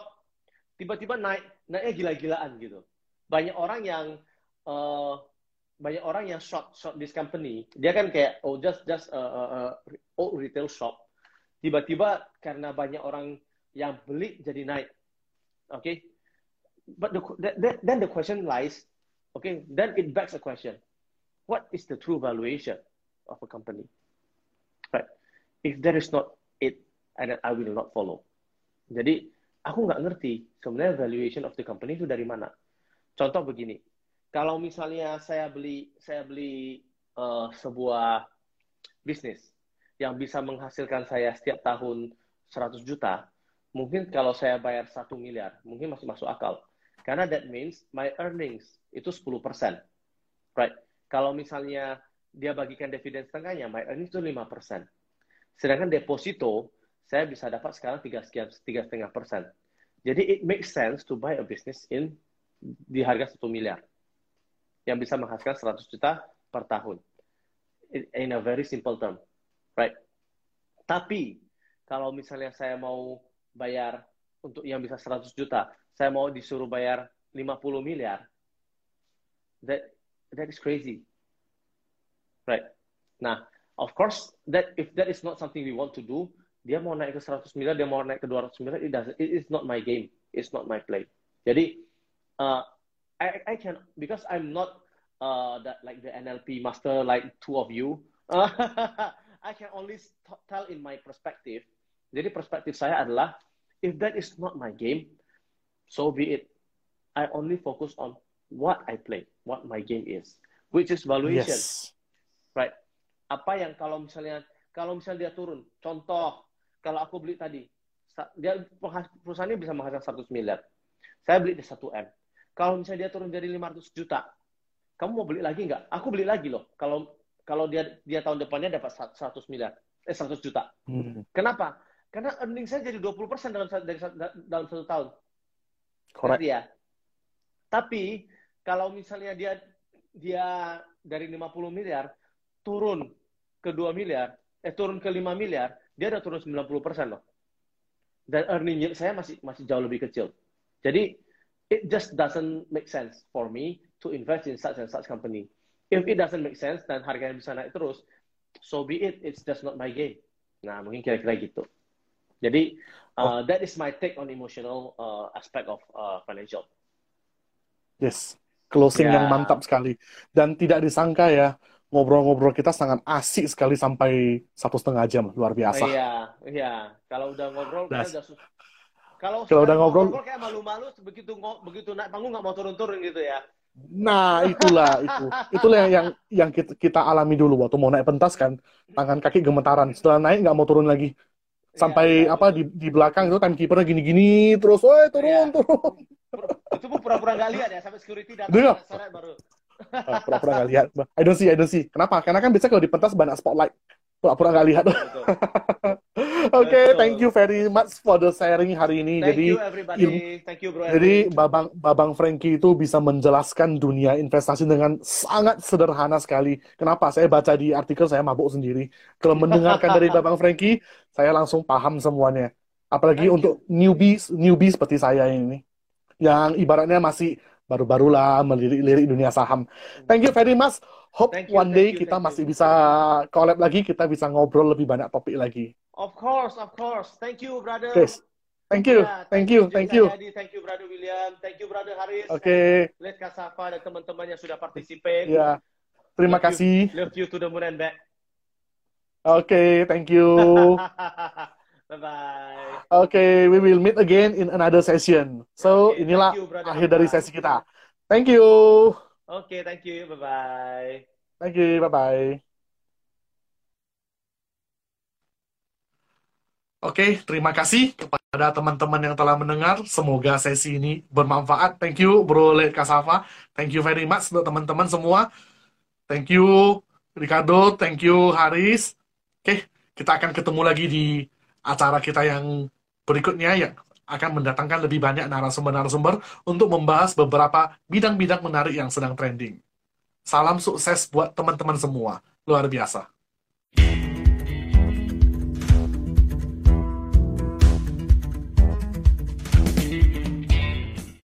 tiba-tiba naik naiknya gila-gilaan gitu. Banyak orang yang eh, banyak orang yang short short this company. Dia kan kayak oh just just uh, uh, uh, old retail shop. Tiba-tiba karena banyak orang yang beli jadi naik. Oke. But the, that, then the question lies, okay, then it begs a question. What is the true valuation of a company? Right. If that is not it, and I will not follow. Jadi aku nggak ngerti sebenarnya valuation of the company itu dari mana. Contoh begini, kalau misalnya saya beli saya beli eh, sebuah bisnis yang bisa menghasilkan saya setiap tahun 100 juta, mungkin kalau saya bayar satu miliar, mungkin masih masuk akal. Karena that means my earnings itu 10%. Right. Kalau misalnya dia bagikan dividen setengahnya, my earnings itu 5%. Sedangkan deposito saya bisa dapat sekarang tiga sekian tiga setengah persen. Jadi it makes sense to buy a business in di harga satu miliar yang bisa menghasilkan 100 juta per tahun. In- a very simple term, right? Tapi kalau misalnya saya mau bayar untuk yang bisa 100 juta, saya mau disuruh bayar 50 miliar, that that is crazy, right? Nah, of course, that if that is not something we want to do, dia mau naik ke 100 miliar, dia mau naik ke 200 miliar, it it is not my game, it's not my play. Jadi, uh, I, I can because I'm not uh, that like the NLP master like two of you. I can only tell in my perspective. Jadi perspektif saya adalah if that is not my game, so be it. I only focus on what I play, what my game is, which is valuation Yes. right? Apa yang kalau misalnya kalau misalnya dia turun, contoh kalau aku beli tadi, dia perusahaannya bisa menghasilkan 100 miliar, saya beli di 1 m. Kalau misalnya dia turun jadi 500 juta, kamu mau beli lagi nggak? Aku beli lagi loh. Kalau kalau dia dia tahun depannya dapat 100 miliar, eh 100 juta. Hmm, Kenapa? Karena earning saya jadi 20% dalam sa- dari sa- da- dalam satu tahun. correct. Ya? Tapi kalau misalnya dia dia dari 50 miliar turun ke 2 miliar, eh turun ke 5 miliar, dia udah turun 90% loh. Dan earning saya masih masih jauh lebih kecil. Jadi it just doesn't make sense for me to invest in such and such company. If it doesn't make sense dan harganya bisa naik terus, so be it. It's just not my game. Nah, mungkin kira-kira gitu. Jadi uh, that is my take on emotional uh, aspect of uh, financial. Yes. Closing Ya. yang mantap sekali. Dan tidak disangka ya, ngobrol-ngobrol kita sangat asik sekali sampai satu setengah jam, luar biasa. Iya, iya. Kalau udah ngobrol, Das. kita udah Kalau Kalau udah sekali ngobrol- kayak malu-malu, begitu begitu naik panggung nggak mau turun-turun gitu ya. Nah, itulah itu. Itulah yang yang, yang kita, kita alami dulu waktu mau naik pentas kan, tangan kaki gemetaran. Setelah naik nggak mau turun lagi. Sampai Iya, apa di, di belakang itu timekeepernya gini-gini terus, "Woi, turun, Iya. turun." Itu pun pura-pura nggak lihat ya, sampai security datang Iya. seret baru. Ah, Pura-pura nggak lihat. I don't see, I don't see. Kenapa? Karena kan biasa kalau di pentas banyak spotlight. Pura-pura nggak lihat. Oke, Betul. thank you very much for the sharing hari ini. Thank Jadi you everybody. Thank you bro. Jadi. Babang Babang Frankie itu bisa menjelaskan dunia investasi dengan sangat sederhana sekali. Kenapa? Saya baca di artikel saya mabuk sendiri. Kalau mendengarkan dari Babang Frankie, saya langsung paham semuanya. Apalagi Thank you. untuk newbies, newbies seperti saya ini, yang ibaratnya masih baru-barulah melirik-lirik dunia saham. Thank you very much. Hope Thank you, one day thank you, kita thank masih you. bisa collab lagi, kita bisa ngobrol lebih banyak topik lagi. Of course, of course. Thank you brother. Guys, thank you, Ya, thank you, thank you. Saryadi, Thank you brother William. Thank you brother Haris. Oke, Let Kasafa dan teman-teman yang sudah participate. ya. Terima Love you. kasih. Love you to the moon and back. Oke, thank you. bye bye. Oke, we will meet again in another session. So, Oke, inilah thank you, brother akhir dari sesi kita. Thank you. Oke, thank you. Bye bye. Thank you. Bye-bye. Oke, terima kasih kepada teman-teman yang telah mendengar. Semoga sesi ini bermanfaat. Thank you, Bro Led Kasafa. Thank you very much untuk teman-teman semua. Thank you, Ricardo. Thank you, Haris. Oke, kita akan ketemu lagi di acara kita yang berikutnya yang akan mendatangkan lebih banyak narasumber-narasumber untuk membahas beberapa bidang-bidang menarik yang sedang trending. Salam sukses buat teman-teman semua. Luar biasa.